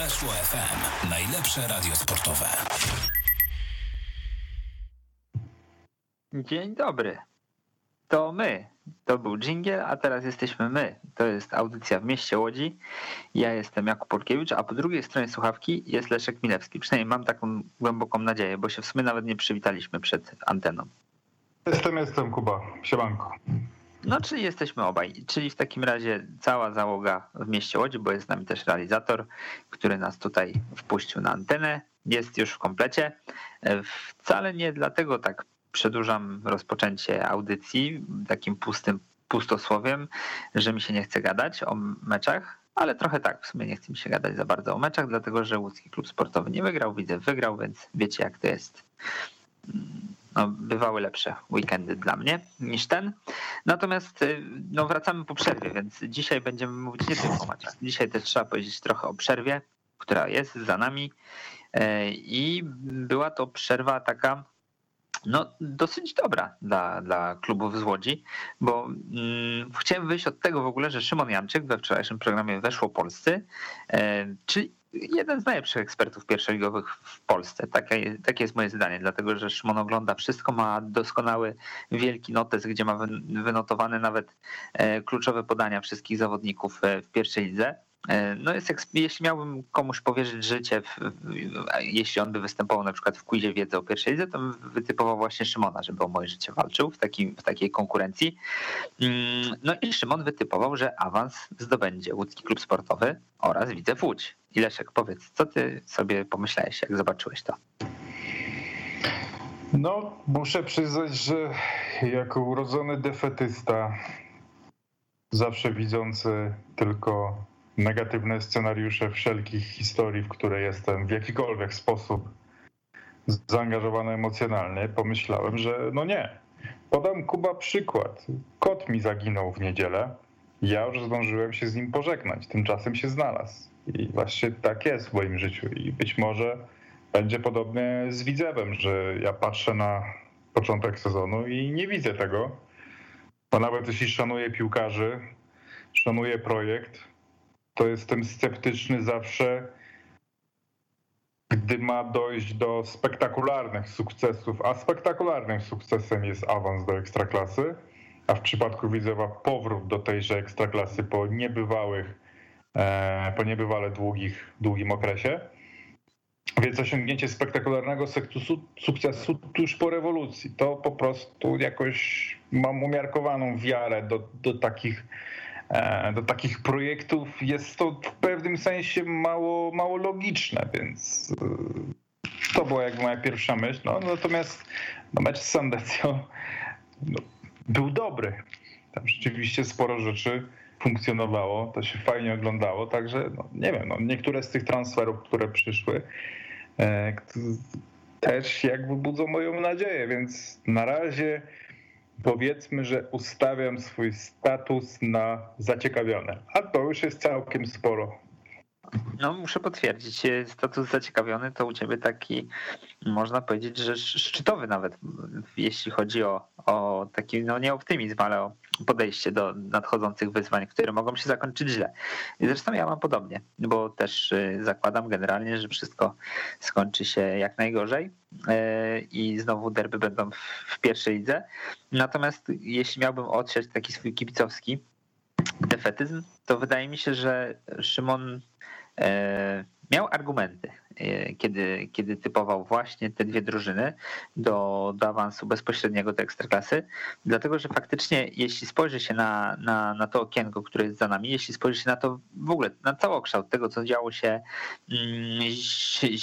Weszło FM. Najlepsze radio sportowe. Dzień dobry. To my. To był dżingiel, a teraz jesteśmy my. To jest audycja w mieście Łodzi. Ja jestem Jakub Polkiewicz, a po drugiej stronie słuchawki jest Leszek Milewski. Przynajmniej mam taką głęboką nadzieję, bo się w sumie nawet nie przywitaliśmy przed anteną. Jestem, jestem Kuba. Siemanko. No, czyli jesteśmy obaj. Czyli w takim razie cała załoga w mieście Łodzi, bo jest z nami też realizator, który nas tutaj wpuścił na antenę. Jest już w komplecie. Wcale nie dlatego tak przedłużam rozpoczęcie audycji takim pustym pustosłowiem, że mi się nie chce gadać o meczach, ale trochę tak, w sumie nie chce mi się gadać za bardzo o meczach, dlatego że łódzki klub sportowy nie wygrał, widzę wygrał, więc wiecie jak to jest. No, bywały lepsze weekendy dla mnie niż ten. Natomiast y, no, wracamy po przerwie, więc dzisiaj będziemy mówić nie tylko o meczach. Dzisiaj też trzeba powiedzieć trochę o przerwie, która jest za nami. E, I była to przerwa taka no, dosyć dobra dla, dla klubów z Łodzi, bo mm, chciałem wyjść od tego w ogóle, że Szymon Janczyk we wczorajszym programie Weszło Polscy, e, czyli jeden z najlepszych ekspertów pierwszoligowych w Polsce. Takie, takie jest moje zdanie, dlatego że Szymon ogląda wszystko, ma doskonały wielki notes, gdzie ma wynotowane nawet e, kluczowe podania wszystkich zawodników e, w pierwszej lidze. E, no jest, jeśli miałbym komuś powierzyć życie, jeśli on by występował na przykład w quizie wiedzy o pierwszej lidze, to bym wytypował właśnie Szymona, żeby o moje życie walczył w, takim, w takiej konkurencji. Mm, no i Szymon wytypował, że awans zdobędzie łódzki klub sportowy oraz Widzew Łódź. I Leszek, powiedz, co ty sobie pomyślałeś, jak zobaczyłeś to? No, muszę przyznać, że jako urodzony defetysta, zawsze widzący tylko negatywne scenariusze wszelkich historii, w które jestem w jakikolwiek sposób zaangażowany emocjonalnie, pomyślałem, że no nie. Podam Kuba przykład. Kot mi zaginął w niedzielę. Ja już zdążyłem się z nim pożegnać. Tymczasem się znalazł. I właśnie tak jest w moim życiu. I być może będzie podobnie z Widzewem, że ja patrzę na początek sezonu i nie widzę tego. Bo nawet jeśli szanuję piłkarzy, szanuję projekt, to jestem sceptyczny zawsze, gdy ma dojść do spektakularnych sukcesów, a spektakularnym sukcesem jest awans do ekstraklasy, a w przypadku Widzewa powrót do tejże ekstraklasy po niebywałych, e, po niebywale długich, długim okresie. Więc osiągnięcie spektakularnego sukcesu tuż po rewolucji, to po prostu jakoś mam umiarkowaną wiarę do, do takich do takich projektów jest to w pewnym sensie mało, mało logiczne, więc e, to była jak moja pierwsza myśl. No, natomiast no, mecz z Sandecją no, był dobry. Tam rzeczywiście sporo rzeczy funkcjonowało, to się fajnie oglądało, także no, nie wiem, no, niektóre z tych transferów, które przyszły, e, też jakby budzą moją nadzieję, więc na razie powiedzmy, że ustawiam swój status na zaciekawione, a to już jest całkiem sporo. No, muszę potwierdzić, status zaciekawiony to u ciebie taki, można powiedzieć, że szczytowy nawet, jeśli chodzi o, o taki, no nie ale o podejście do nadchodzących wyzwań, które mogą się zakończyć źle. I zresztą ja mam podobnie, bo też y, zakładam generalnie, że wszystko skończy się jak najgorzej y, i znowu derby będą w pierwszej lidze. Natomiast jeśli miałbym odsiać taki swój kibicowski defetyzm, to wydaje mi się, że Szymon e, miał argumenty, e, kiedy, kiedy typował właśnie te dwie drużyny do, do awansu bezpośredniego do ekstraklasy, dlatego że faktycznie jeśli spojrzy się na, na, na to okienko, które jest za nami, jeśli spojrzy się na to w ogóle, na całokształt tego, co działo się, mm,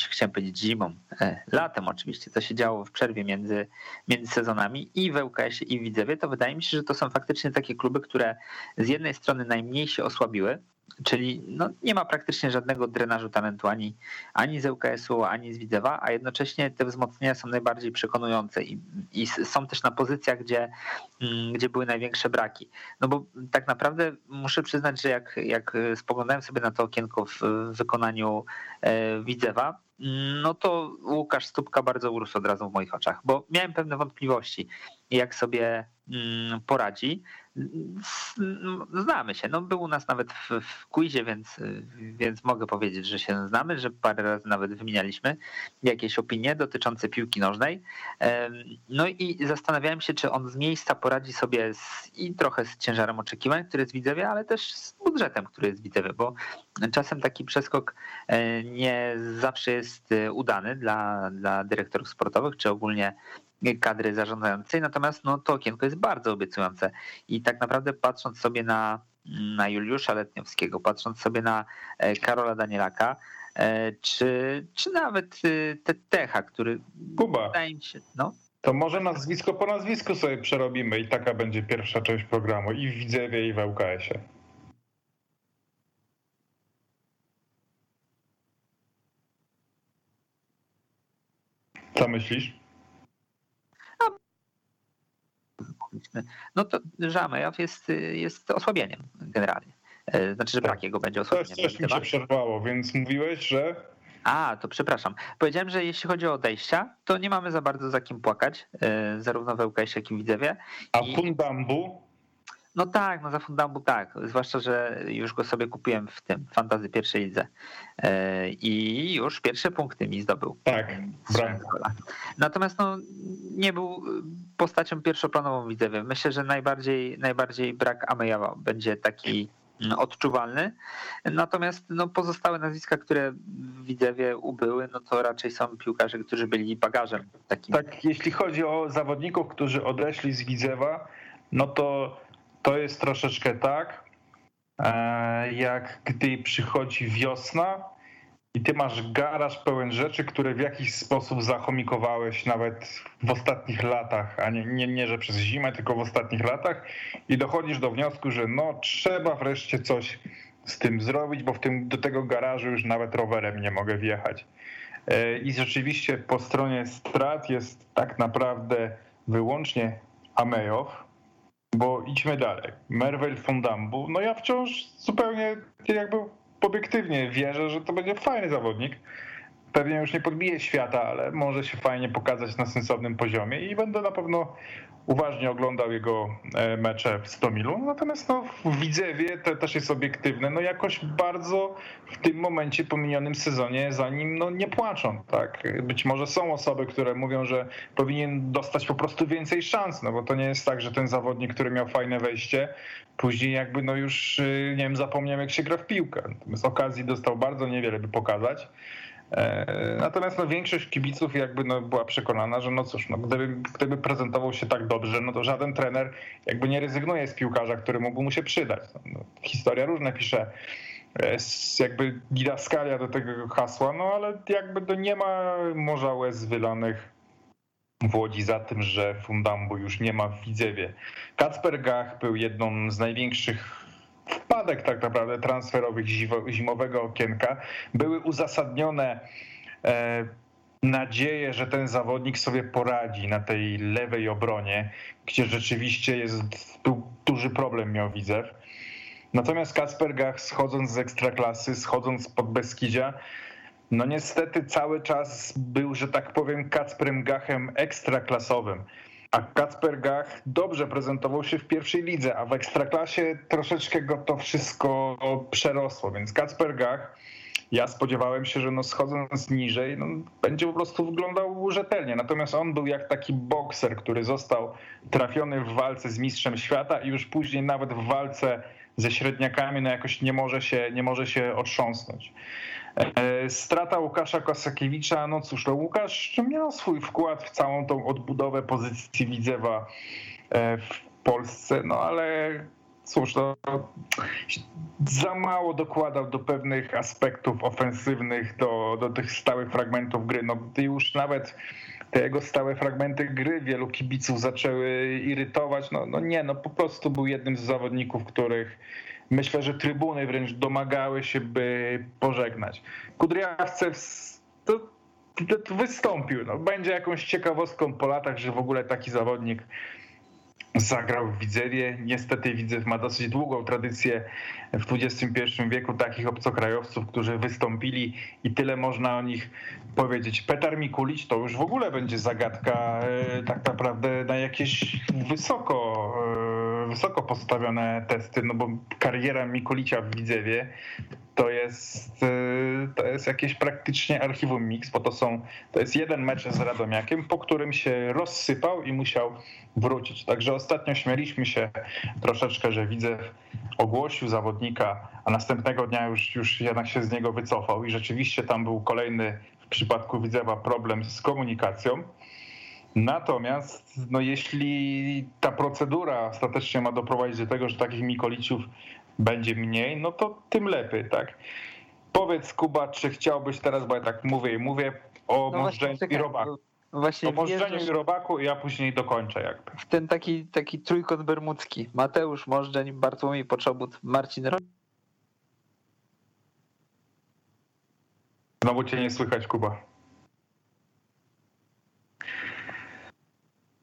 chciałem powiedzieć zimą, e, latem oczywiście, co się działo w przerwie między, między sezonami i w ŁKS-ie i w Widzewie, to wydaje mi się, że to są faktycznie takie kluby, które z jednej strony najmniej się osłabiły, Czyli no, nie ma praktycznie żadnego drenażu talentu ani, ani z ŁKS-u, ani z Widzewa, a jednocześnie te wzmocnienia są najbardziej przekonujące i, i są też na pozycjach, gdzie, mm, gdzie były największe braki. No bo tak naprawdę muszę przyznać, że jak, jak spoglądałem sobie na to okienko w wykonaniu e, Widzewa, no to Łukasz Stupka bardzo urósł od razu w moich oczach, bo miałem pewne wątpliwości. Jak sobie mm, poradzi. Znamy się. No, był u nas nawet w, w quizie, więc, więc mogę powiedzieć, że się znamy, że parę razy nawet wymienialiśmy jakieś opinie dotyczące piłki nożnej. No i zastanawiałem się, czy on z miejsca poradzi sobie z, i trochę z ciężarem oczekiwań, który jest Widzewie, ale też z budżetem, który jest Widzewie, bo czasem taki przeskok e, nie zawsze jest e, udany dla, dla dyrektorów sportowych, czy ogólnie kadry zarządzającej, natomiast no, to okienko jest bardzo obiecujące i tak naprawdę patrząc sobie na, na Juliusza Letniowskiego, patrząc sobie na e, Karola Danielaka, e, czy, czy nawet e, Techa, który Kuba. wydaje mi się, no. To może nazwisko po nazwisku sobie przerobimy i taka będzie pierwsza część programu i w Widzewie i w ŁKS-ie. Co myślisz? No to Żamejow jest, jest osłabieniem generalnie. E, znaczy, że brak jego będzie osłabieniem. Coś, coś mi się przerwało, więc mówiłeś, że... A, to przepraszam. Powiedziałem, że jeśli chodzi o odejścia, to nie mamy za bardzo za kim płakać, e, zarówno w ŁKS, jak i w Widzewie. A I... Fundambu? No tak, no za Fundambu tak. Zwłaszcza, że już go sobie kupiłem w tym fantazy pierwszej lidze. E, I już pierwsze punkty mi zdobył. Tak, brawo. Natomiast no, nie był postacią pierwszoplanową Widzewie. Myślę, że najbardziej, najbardziej brak Amejawa będzie taki odczuwalny. Natomiast no, pozostałe nazwiska, które w Widzewie ubyły, no to raczej są piłkarze, którzy byli bagażem. Takim. Tak, jeśli chodzi o zawodników, którzy odeszli z Widzewa, no to to jest troszeczkę tak, e, jak gdy przychodzi wiosna i ty masz garaż pełen rzeczy, które w jakiś sposób zachomikowałeś nawet w ostatnich latach, a nie, nie, nie że przez zimę, tylko w ostatnich latach i dochodzisz do wniosku, że no trzeba wreszcie coś z tym zrobić, bo w tym, do tego garażu już nawet rowerem nie mogę wjechać. E, I rzeczywiście po stronie strat jest tak naprawdę wyłącznie Amejow, bo idźmy dalej. Merwel Fondambu, no ja wciąż zupełnie jakby obiektywnie wierzę, że to będzie fajny zawodnik. Pewnie już nie podbije świata, ale może się fajnie pokazać na sensownym poziomie i będę na pewno uważnie oglądał jego e, mecze w Stomilu. Natomiast no, w Widzewie to też jest obiektywne. No jakoś bardzo w tym momencie po minionym sezonie za nim no, nie płaczą. Tak? Być może są osoby, które mówią, że powinien dostać po prostu więcej szans, no bo to nie jest tak, że ten zawodnik, który miał fajne wejście, później jakby no już y, nie wiem, zapomniał jak się gra w piłkę. Natomiast okazji dostał bardzo niewiele, by pokazać. E, natomiast no, większość kibiców jakby no, była przekonana, że no cóż, no, gdyby, gdyby prezentował się tak dobrze, no to żaden trener jakby nie rezygnuje z piłkarza, który mógłby mu się przydać. No, no historia różne pisze e, jakby didaskalia do tego hasła, no ale jakby to nie ma morza łez wylanych w Łodzi za tym, że Fundambu już nie ma w Widzewie. Kacper Gach był jedną z największych wpadek tak naprawdę transferowych zimowego okienka były uzasadnione e, nadzieje, że ten zawodnik sobie poradzi na tej lewej obronie, gdzie rzeczywiście jest duży problem miał Widzew. Natomiast Kasper Gach schodząc z ekstraklasy, schodząc pod Beskidzia, no niestety cały czas był, że tak powiem, Kacprem Gachem ekstraklasowym. A Kacper Gach dobrze prezentował się w pierwszej lidze, a w ekstraklasie troszeczkę go to wszystko przerosło. Więc Kacper Gach, ja spodziewałem się, że no schodząc niżej, no będzie po prostu wyglądał rzetelnie. Natomiast on był jak taki bokser, który został trafiony w walce z mistrzem świata i już później nawet w walce ze średniakami no jakoś nie może się, nie może się otrząsnąć. E, strata Łukasza Kosakiewicza, no cóż, no Łukasz miał swój wkład w całą tą odbudowę pozycji Widzewa e, w Polsce, no ale cóż, no, za mało dokładał do pewnych aspektów ofensywnych, do, do tych stałych fragmentów gry. No, już nawet te jego stałe fragmenty gry wielu kibiców zaczęły irytować, no, no nie, no po prostu był jednym z zawodników, których myślę, że trybuny wręcz domagały się, by pożegnać. Kudryawcew to, to wystąpił. No, będzie jakąś ciekawostką po latach, że w ogóle taki zawodnik zagrał w Widzewie. Niestety Widzew ma dosyć długą tradycję w XXI wieku takich obcokrajowców, którzy wystąpili i tyle można o nich powiedzieć. Petar Mikulicz to już w ogóle będzie zagadka e, tak naprawdę na jakieś wysoko, e, wysoko postawione testy, no bo kariera Mikulicia w Widzewie to jest, e, to jest jakieś praktycznie archiwum mix, bo to są, to jest jeden mecz z Radomiakiem, po którym się rozsypał i musiał wrócić. Także ostatnio śmieliśmy się troszeczkę, że widzę ogłosił zawodnika, a następnego dnia już, już jednak się z niego wycofał i rzeczywiście tam był kolejny w przypadku Widzewa problem z komunikacją. Natomiast no jeśli ta procedura ostatecznie ma doprowadzić do tego, że takich Mikoliców będzie mniej, no to tym lepiej, tak? Powiedz Kuba, czy chciałbyś teraz, bo ja tak mówię i mówię, o no Możdżeniu i Robaku. Właśnie o Możdżeniu i Robaku ja później dokończę jakby. W ten taki, taki trójkąt bermudzki. Mateusz Możdżeń, Bartłomiej Poczobut, Marcin Robak. Znowu cię nie słychać, Kuba.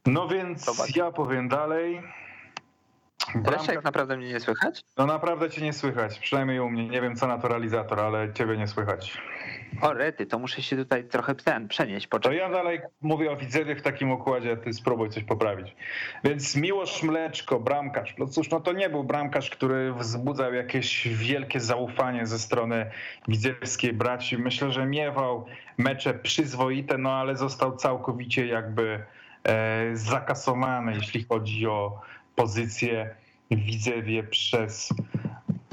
No więc Zobacz. ja powiem dalej. Bramka... jak naprawdę mnie nie słychać? No naprawdę cię nie słychać, przynajmniej u mnie. Nie wiem co naturalizator, ale ciebie nie słychać. O rety, to muszę się tutaj trochę ten przenieść. Poczekaj. To ja dalej mówię o Widzewie w takim układzie, ty spróbuj coś poprawić. Więc Miłosz Mleczko, bramkarz. No cóż, no to nie był bramkarz, który wzbudzał jakieś wielkie zaufanie ze strony widzewskiej braci. Myślę, że miewał mecze przyzwoite, no ale został całkowicie jakby e, zakasowany, jeśli chodzi o pozycję w Widzewie przez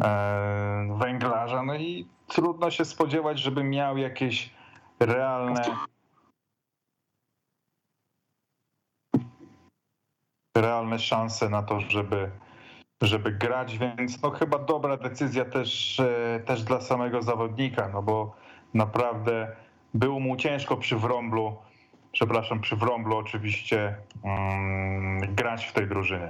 e, węglarza. No i trudno się spodziewać, żeby miał jakieś realne realne szanse na to, żeby, żeby grać, więc no chyba dobra decyzja też, e, też dla samego zawodnika, no bo naprawdę było mu ciężko przy Wrąblu, przepraszam, przy Wrąblu oczywiście um, grać w tej drużynie.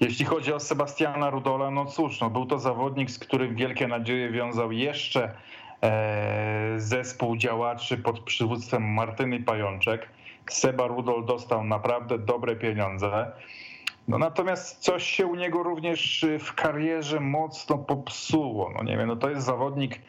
Jeśli chodzi o Sebastiana Rudola, no cóż, no był to zawodnik, z którym wielkie nadzieje wiązał jeszcze e, zespół działaczy pod przywództwem Martyny Pajączek. Seba Rudol dostał naprawdę dobre pieniądze. No natomiast coś się u niego również w karierze mocno popsuło. No nie wiem, no to jest zawodnik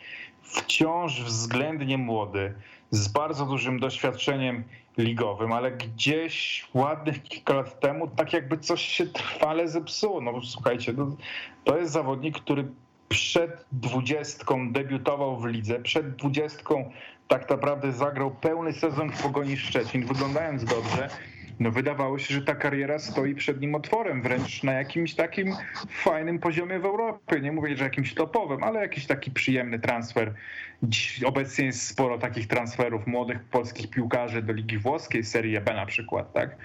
wciąż względnie młody, z bardzo dużym doświadczeniem ligowym, ale gdzieś ładnych kilka lat temu tak jakby coś się trwale zepsuło. No słuchajcie, no, to jest zawodnik, który przed dwudziestką debiutował w lidze, przed dwudziestką tak naprawdę zagrał pełny sezon w Pogoni Szczecin, wyglądając dobrze. No wydawało się, że ta kariera stoi przed nim otworem, wręcz na jakimś takim fajnym poziomie w Europie. Nie mówię, że jakimś topowym, ale jakiś taki przyjemny transfer Obecnie jest sporo takich transferów młodych polskich piłkarzy do Ligi Włoskiej, Serie B na przykład, tak?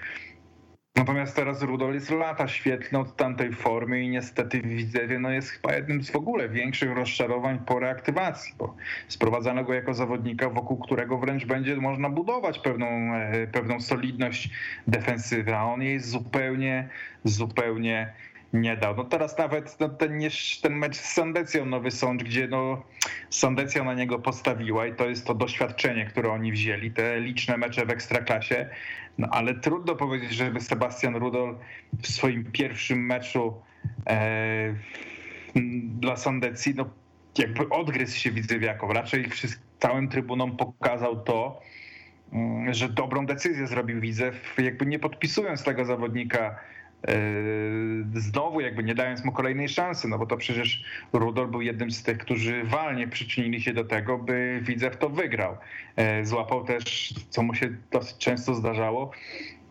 Natomiast teraz Rudol jest lata świetny od tamtej formy i niestety Widzewie no jest chyba jednym z w ogóle większych rozczarowań po reaktywacji, bo sprowadzano go jako zawodnika, wokół którego wręcz będzie można budować pewną, e, pewną solidność defensywy, a on jest zupełnie, zupełnie nie dał. No teraz nawet no ten, ten mecz z Sandecją Nowy Sącz, gdzie no Sandecja na niego postawiła i to jest to doświadczenie, które oni wzięli, te liczne mecze w Ekstraklasie, no ale trudno powiedzieć, żeby Sebastian Rudol w swoim pierwszym meczu e, dla Sandecji, no jakby odgryzł się Widzewiakom, raczej całym trybunom pokazał to, mm, że dobrą decyzję zrobił Widzew, jakby nie podpisując tego zawodnika znowu jakby nie dając mu kolejnej szansy, no bo to przecież Rudol był jednym z tych, którzy walnie przyczynili się do tego, by Widzew to wygrał. Yy, złapał też, co mu się dosyć często zdarzało,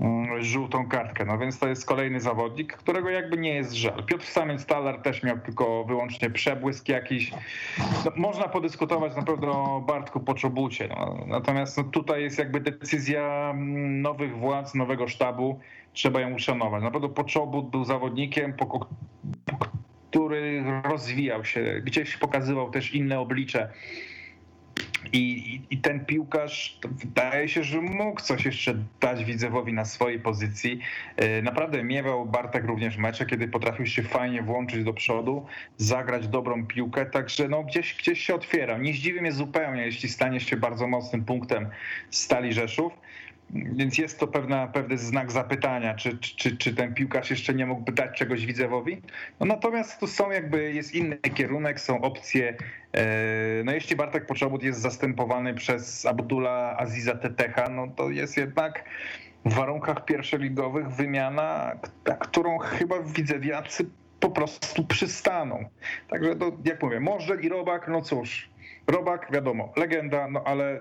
yy, żółtą kartkę. No więc to jest kolejny zawodnik, którego jakby nie jest żal. Piotr Samiec-Talar też miał tylko wyłącznie przebłysk jakiś. No, można podyskutować na pewno o Bartku Poczobucie. No, natomiast no, tutaj jest jakby decyzja mm, nowych władz, nowego sztabu, trzeba ją uszanować. Na pewno Poczobut był zawodnikiem, który rozwijał się, gdzieś pokazywał też inne oblicze. I, I, ten piłkarz wydaje się, że mógł coś jeszcze dać Widzewowi na swojej pozycji. E, naprawdę miewał Bartek również mecze, kiedy potrafił się fajnie włączyć do przodu, zagrać dobrą piłkę, także no gdzieś, gdzieś się otwierał. Nie zdziwi mnie zupełnie, jeśli stanie się bardzo mocnym punktem Stali Rzeszów. Więc jest to pewna, pewny znak zapytania, czy, czy, czy ten piłkarz jeszcze nie mógłby dać czegoś widzewowi. No natomiast tu są jakby, jest inny kierunek, są opcje. E, no jeśli Bartek Poczobut jest zastępowany przez Abdullah Aziza Tetecha, no to jest jednak w warunkach pierwszoligowych wymiana, na którą chyba widzewiacy po prostu przystaną. Także to, jak mówię, Możdżel i Robak, no cóż, Robak, wiadomo, legenda, no ale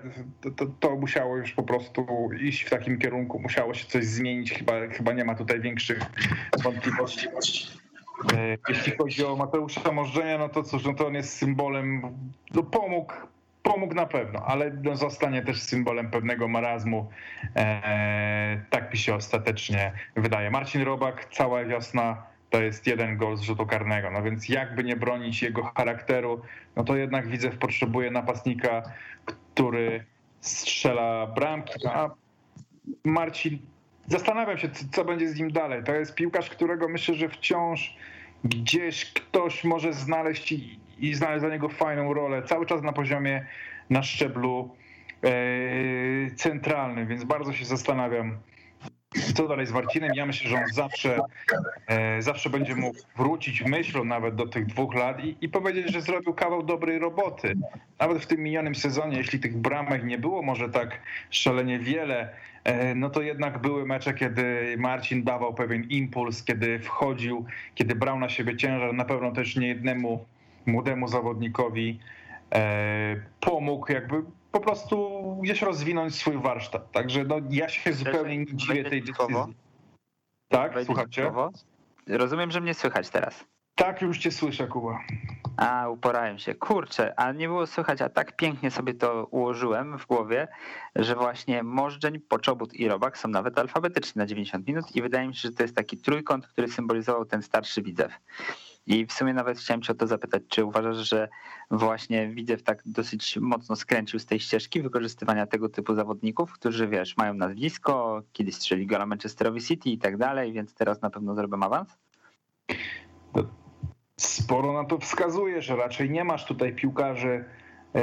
to, to, musiało już po prostu iść w takim kierunku, musiało się coś zmienić, chyba, chyba nie ma tutaj większych wątpliwości. E, jeśli chodzi o Mateusza Możdżenia, no to cóż, no to on jest symbolem, no pomógł, pomógł na pewno, ale no zostanie też symbolem pewnego marazmu. E, tak mi się ostatecznie wydaje. Marcin Robak, cała wiosna to jest jeden gol z rzutu karnego. No więc jakby nie bronić jego charakteru, no to jednak widzę, potrzebuje napastnika, który strzela bramki. No a Marcin, zastanawiam się, co, co będzie z nim dalej. To jest piłkarz, którego myślę, że wciąż gdzieś ktoś może znaleźć i, i znaleźć dla niego fajną rolę. Cały czas na poziomie, na szczeblu e, centralnym, więc bardzo się zastanawiam, co dalej z Marcinem? Ja myślę, że on zawsze, e, zawsze będzie mógł wrócić myślą nawet do tych dwóch lat i, i powiedzieć, że zrobił kawał dobrej roboty. Nawet w tym minionym sezonie, jeśli tych bramek nie było może tak szalenie wiele, e, no to jednak były mecze, kiedy Marcin dawał pewien impuls, kiedy wchodził, kiedy brał na siebie ciężar. Na pewno też nie jednemu młodemu zawodnikowi e, pomógł jakby po prostu gdzieś rozwinąć swój warsztat. Także no, ja się zupełnie nie dziwię tej decyzji. Tak, słuchajcie. Rozumiem, że mnie słychać teraz. Tak, już cię słyszę, Kuba. A, uporałem się. Kurczę, a nie było słychać, a tak pięknie sobie to ułożyłem w głowie, że właśnie Możdżeń, Poczobut i Robak są nawet alfabetyczni na 90 minut i wydaje mi się, że to jest taki trójkąt, który symbolizował ten starszy widzew. I w sumie nawet chciałem cię o to zapytać, czy uważasz, że właśnie Widzew tak dosyć mocno skręcił z tej ścieżki wykorzystywania tego typu zawodników, którzy wiesz, mają nazwisko, kiedyś strzeli gola Manchesterowi City i tak dalej, więc teraz na pewno zrobią awans? Sporo na to wskazuje, że raczej nie masz tutaj piłkarzy, e,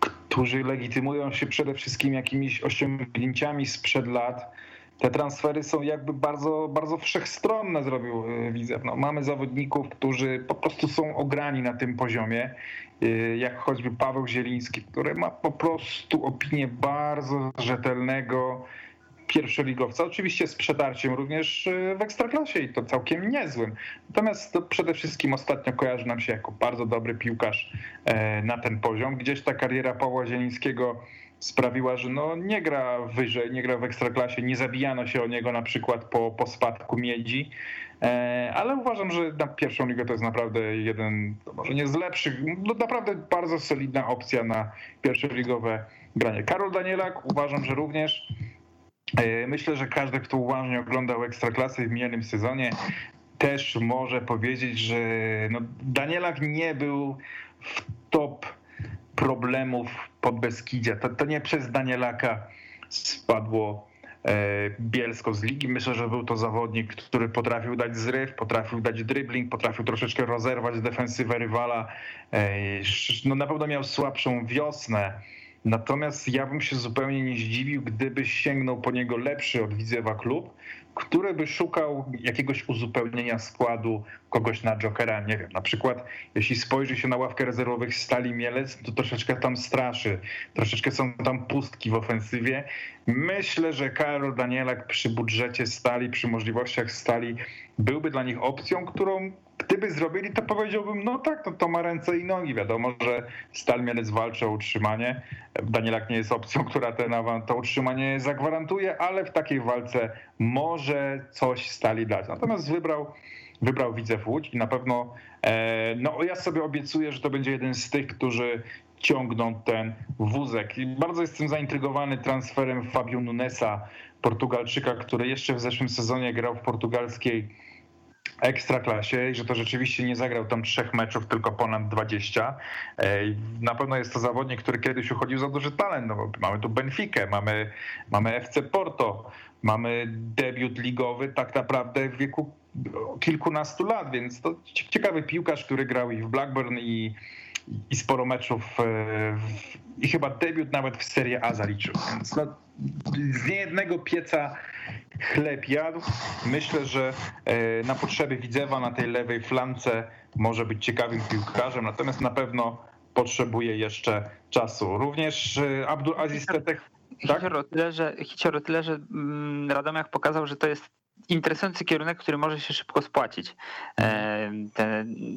którzy legitymują się przede wszystkim jakimiś osiągnięciami sprzed lat te transfery są jakby bardzo, bardzo wszechstronne, zrobił e, Widzew. No, mamy zawodników, którzy po prostu są ograni na tym poziomie, e, jak choćby Paweł Zieliński, który ma po prostu opinię bardzo rzetelnego pierwszoligowca, oczywiście z przetarciem również e, w Ekstraklasie i to całkiem niezłym. Natomiast to przede wszystkim ostatnio kojarzy nam się jako bardzo dobry piłkarz na ten poziom. Gdzieś ta kariera Pawła Zielińskiego sprawiła, że no nie gra wyżej, nie gra w ekstraklasie, nie zabijano się o niego na przykład po, po spadku miedzi, e, ale uważam, że na pierwszą ligę to jest naprawdę jeden, może nie z lepszych, no naprawdę bardzo solidna opcja na pierwszoligowe granie. Karol Danielak uważam, że również e, Myślę, że każdy, kto uważnie oglądał Ekstraklasy w minionym sezonie, też może powiedzieć, że no Danielak nie był w top problemów Podbeskidzia. To, to nie przez Danielaka spadło e, Bielsko z ligi. Myślę, że był to zawodnik, który potrafił dać zryw, potrafił dać dribbling, potrafił troszeczkę rozerwać defensywę rywala. E, no na pewno miał słabszą wiosnę. Natomiast ja bym się zupełnie nie zdziwił, gdyby sięgnął po niego lepszy od Widzewa klub, który by szukał jakiegoś uzupełnienia składu kogoś na Jokera, nie wiem, na przykład jeśli spojrzy się na ławkę rezerwowych Stali Mielec, to troszeczkę tam straszy, troszeczkę są tam pustki w ofensywie. Myślę, że Karol Danielak przy budżecie Stali, przy możliwościach Stali byłby dla nich opcją, którą gdyby zrobili, to powiedziałbym, no tak, no to ma ręce i nogi. Wiadomo, że Stal Mielec walczy o utrzymanie. Danielak nie jest opcją, która ten to utrzymanie zagwarantuje, ale w takiej walce może coś Stali dać. Natomiast wybrał, wybrał Widzew Łódź i na pewno, e, no ja sobie obiecuję, że to będzie jeden z tych, którzy ciągną ten wózek. I bardzo jestem zaintrygowany transferem Fabio Nunesa, Portugalczyka, który jeszcze w zeszłym sezonie grał w portugalskiej ekstraklasie i że to rzeczywiście nie zagrał tam trzech meczów, tylko ponad 20. Na pewno jest to zawodnik, który kiedyś uchodził za duży talent. No mamy tu Benfikę, mamy, mamy FC Porto, mamy debiut ligowy tak naprawdę w wieku kilkunastu lat, więc to ciekawy piłkarz, który grał i w Blackburn i i sporo meczów i chyba debiut nawet w Serie A zaliczył. Więc no, z niejednego pieca chleb jadł. Myślę, że na potrzeby Widzewa na tej lewej flance może być ciekawym piłkarzem, natomiast na pewno potrzebuje jeszcze czasu. Również Abdul Aziz Tetek tak? Hicior tyle, że, Hicior tyle, że mm, Radomiak pokazał, że to jest interesujący kierunek, który może się szybko spłacić. E,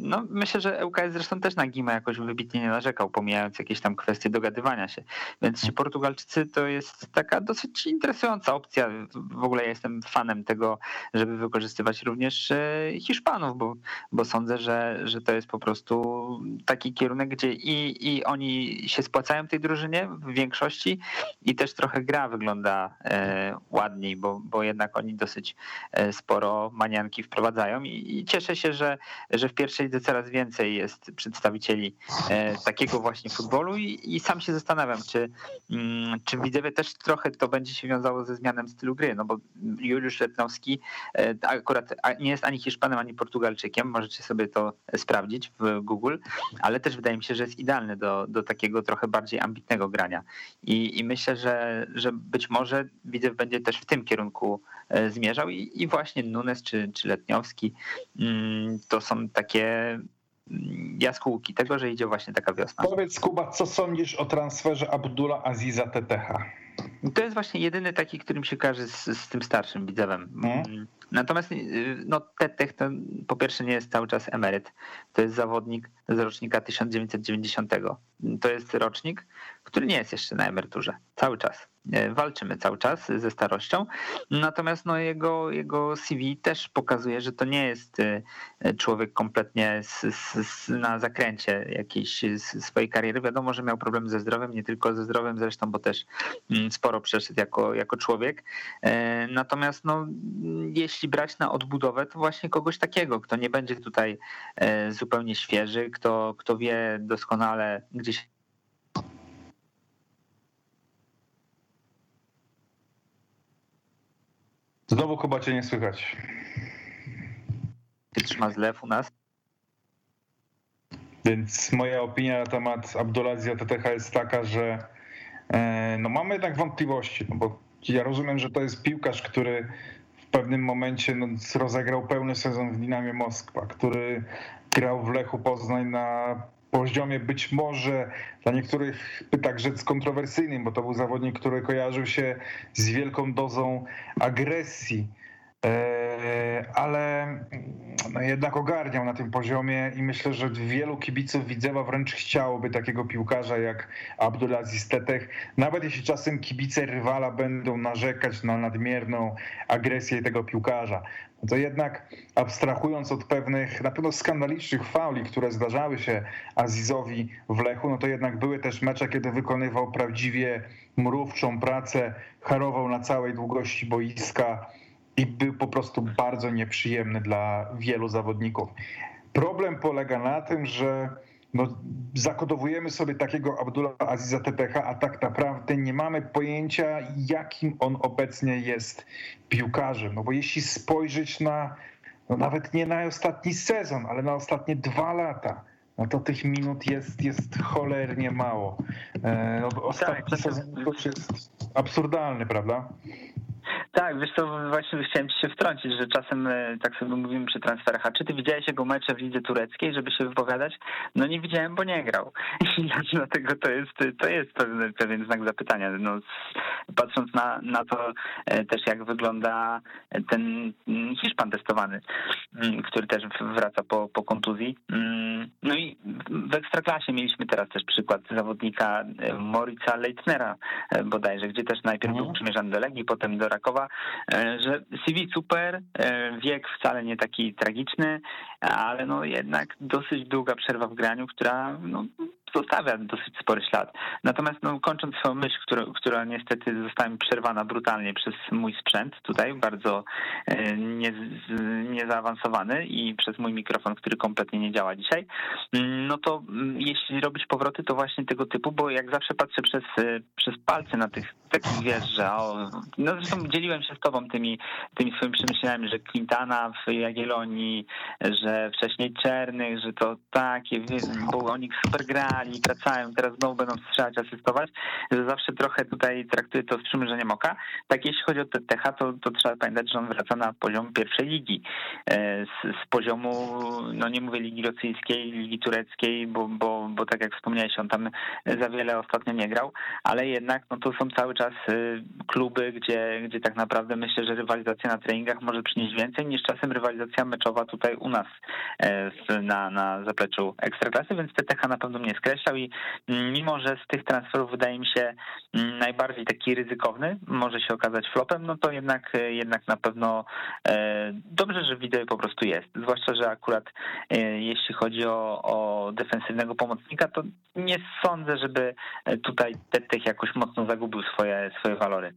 no, myślę, że ŁKS zresztą też na Gimę jakoś wybitnie nie narzekał, pomijając jakieś tam kwestie dogadywania się. Więc ci Portugalczycy to jest taka dosyć interesująca opcja. W ogóle ja jestem fanem tego, żeby wykorzystywać również e, Hiszpanów, bo, bo sądzę, że, że to jest po prostu taki kierunek, gdzie i, i oni się spłacają tej drużynie w większości i też trochę gra wygląda e, ładniej, bo, bo jednak oni dosyć sporo manianki wprowadzają i, i cieszę się, że, że w pierwszej lidze coraz więcej jest przedstawicieli e, takiego właśnie futbolu i, i sam się zastanawiam, czy, mm, czy widzowie też trochę to będzie się wiązało ze zmianą stylu gry, no bo Juliusz Letnowski e, akurat nie jest ani Hiszpanem, ani Portugalczykiem, możecie sobie to sprawdzić w Google, ale też wydaje mi się, że jest idealny do, do takiego trochę bardziej ambitnego grania. I, i myślę, że, że być może widzew będzie też w tym kierunku zmierzał i, i właśnie Nunes czy, czy Letniowski mm, to są takie mm, jaskółki tego, że idzie właśnie taka wiosna. Powiedz Kuba, co sądzisz o transferze Abdullah Aziza TTH? To jest właśnie jedyny taki, którym się każe z, z tym starszym widzewem. Hmm? Natomiast y, no, Tetech to po pierwsze nie jest cały czas emeryt. To jest zawodnik z rocznika 1990. To jest rocznik, który nie jest jeszcze na emeryturze. Cały czas. E, walczymy cały czas ze starością. Natomiast no, jego, jego CV też pokazuje, że to nie jest e, człowiek kompletnie z, z, na zakręcie jakiejś swojej kariery. Wiadomo, że miał problem ze zdrowiem, nie tylko ze zdrowiem zresztą, bo też mm, sporo przeszedł jako, jako człowiek. E, natomiast no, jeśli brać na odbudowę, to właśnie kogoś takiego, kto nie będzie tutaj zupełnie świeży, kto, kto wie doskonale, gdzie się Znowu chyba cię nie słychać. Się trzyma zlew u nas. Więc moja opinia na temat Abdulazja TTH jest taka, że e, no mamy jednak wątpliwości, no bo ja rozumiem, że to jest piłkarz, który w pewnym momencie no, rozegrał pełny sezon w Dinamie Moskwa, który grał w Lechu Poznań na poziomie być może dla niektórych tak rzec kontrowersyjnym, bo to był zawodnik, który kojarzył się z wielką dozą agresji, e, ale no jednak ogarniał na tym poziomie i myślę, że wielu kibiców Widzewa wręcz chciałoby takiego piłkarza jak Abdulaziz Tetech, nawet jeśli czasem kibice rywala będą narzekać na nadmierną agresję tego piłkarza to jednak abstrahując od pewnych na pewno skandalicznych fauli, które zdarzały się Azizowi w Lechu, no to jednak były też mecze, kiedy wykonywał prawdziwie mrówczą pracę, harował na całej długości boiska i był po prostu bardzo nieprzyjemny dla wielu zawodników. Problem polega na tym, że no, zakodowujemy sobie takiego Abdullah Aziza TTH, a tak naprawdę nie mamy pojęcia, jakim on obecnie jest piłkarzem. No bo jeśli spojrzeć na, no nawet nie na ostatni sezon, ale na ostatnie dwa lata, no to tych minut jest, jest cholernie mało. E, no, ostatni tak, sezon jest absurdalny, prawda? Tak, wiesz co, właśnie chciałem ci się wtrącić, że czasem e, tak sobie mówimy przy transferach, a czy ty widziałeś jego mecze w lidze tureckiej, żeby się wypowiadać? No nie widziałem, bo nie grał. I dlatego to jest, to jest pewien, pewien znak zapytania. No, patrząc na, na to e, też, jak wygląda ten Hiszpan testowany, mm, który też wraca po, po kontuzji. Mm, no i w Ekstraklasie mieliśmy teraz też przykład zawodnika e, Morica Leitnera bodajże, gdzie też najpierw był mhm. przymierzany do Legii, potem do Rakowa, e, że CV super, e, wiek wcale nie taki tragiczny, ale no jednak dosyć długa przerwa w graniu, która no, zostawia dosyć spory ślad. Natomiast no, kończąc swoją myśl, która, która niestety została mi przerwana brutalnie przez mój sprzęt tutaj, bardzo e, nie, niezaawansowany i przez mój mikrofon, który kompletnie nie działa dzisiaj, no to mm, jeśli robić powroty, to właśnie tego typu, bo jak zawsze patrzę przez, e, przez palce na tych takich wiesz, że o, no zresztą dzieliłem się z tobą tymi, tymi swoimi przemyśleniami, że Quintana w Jagiellonii, że wcześniej Czernych, że to takie, bo oni super grali, wracają, teraz znowu będą strzelać, asystować, że zawsze trochę tutaj traktuje to z przymierzeniem oka. Tak jeśli chodzi o TTH, to, to trzeba pamiętać, że on wraca na poziom pierwszej ligi. E, z, z poziomu, no nie mówię ligi rosyjskiej, ligi tureckiej, bo, bo, bo tak jak wspomniałeś, on tam za wiele ostatnio nie grał, ale jednak no to są cały czas y, kluby, gdzie, gdzie tak naprawdę myślę, że rywalizacja na treningach może przynieść więcej niż czasem rywalizacja meczowa tutaj u nas e, na, na zapleczu Ekstraklasy, więc TTH na pewno mnie skreślał i mm, mimo, że z tych transferów wydaje mi się mm, najbardziej taki ryzykowny, może się okazać flopem, no to jednak, e, jednak na pewno e, dobrze, że wideo po prostu jest. Zwłaszcza, że akurat jeśli chodzi o, o defensywnego pomocnika, to nie sądzę, żeby tutaj TTH jakoś mocno zagubił swoje, swoje walory.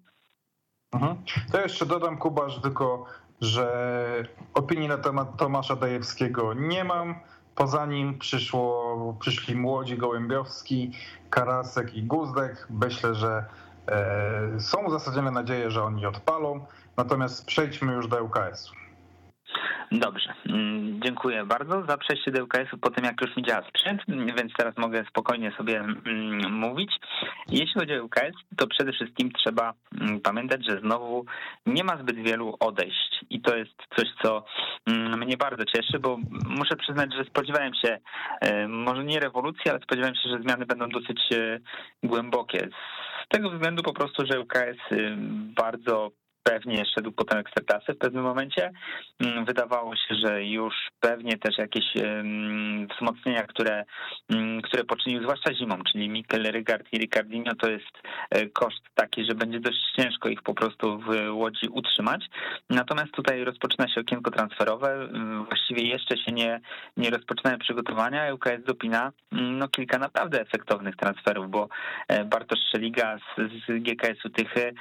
Mhm. To jeszcze dodam, Kuba, że tylko, że opinii na temat Tomasza Dajewskiego nie mam. Poza nim przyszło, przyszli młodzi Gołębiowski, Karasek i Guzdek. Myślę, że e, są uzasadnione nadzieje, że oni odpalą. Natomiast przejdźmy już do UKS-u. Dobrze, mm, dziękuję bardzo za przejście do UKS-u po tym, jak już mi działa sprzęt, więc teraz mogę spokojnie sobie mm, mówić. Jeśli chodzi o UKS, to przede wszystkim trzeba mm, pamiętać, że znowu nie ma zbyt wielu odejść i to jest coś, co mnie bardzo cieszy, bo muszę przyznać, że spodziewałem się, e, może nie rewolucji, ale spodziewałem się, że zmiany będą dosyć e, głębokie. Z tego względu po prostu, że UKS y, bardzo pewnie szedł potem ekstraklasy w pewnym momencie. Mm, wydawało się, że już pewnie też jakieś wzmocnienia, które, mm, które poczynił zwłaszcza zimą, czyli Mikel Rygard i Ricardinho, to jest e, koszt taki, że będzie dość ciężko ich po prostu w Łodzi utrzymać. Natomiast tutaj rozpoczyna się okienko transferowe. Właściwie jeszcze się nie, nie rozpoczynają przygotowania. UKS dopina mm, no, kilka naprawdę efektownych transferów, bo e, Bartosz Szeliga z, z GKS-u Tychy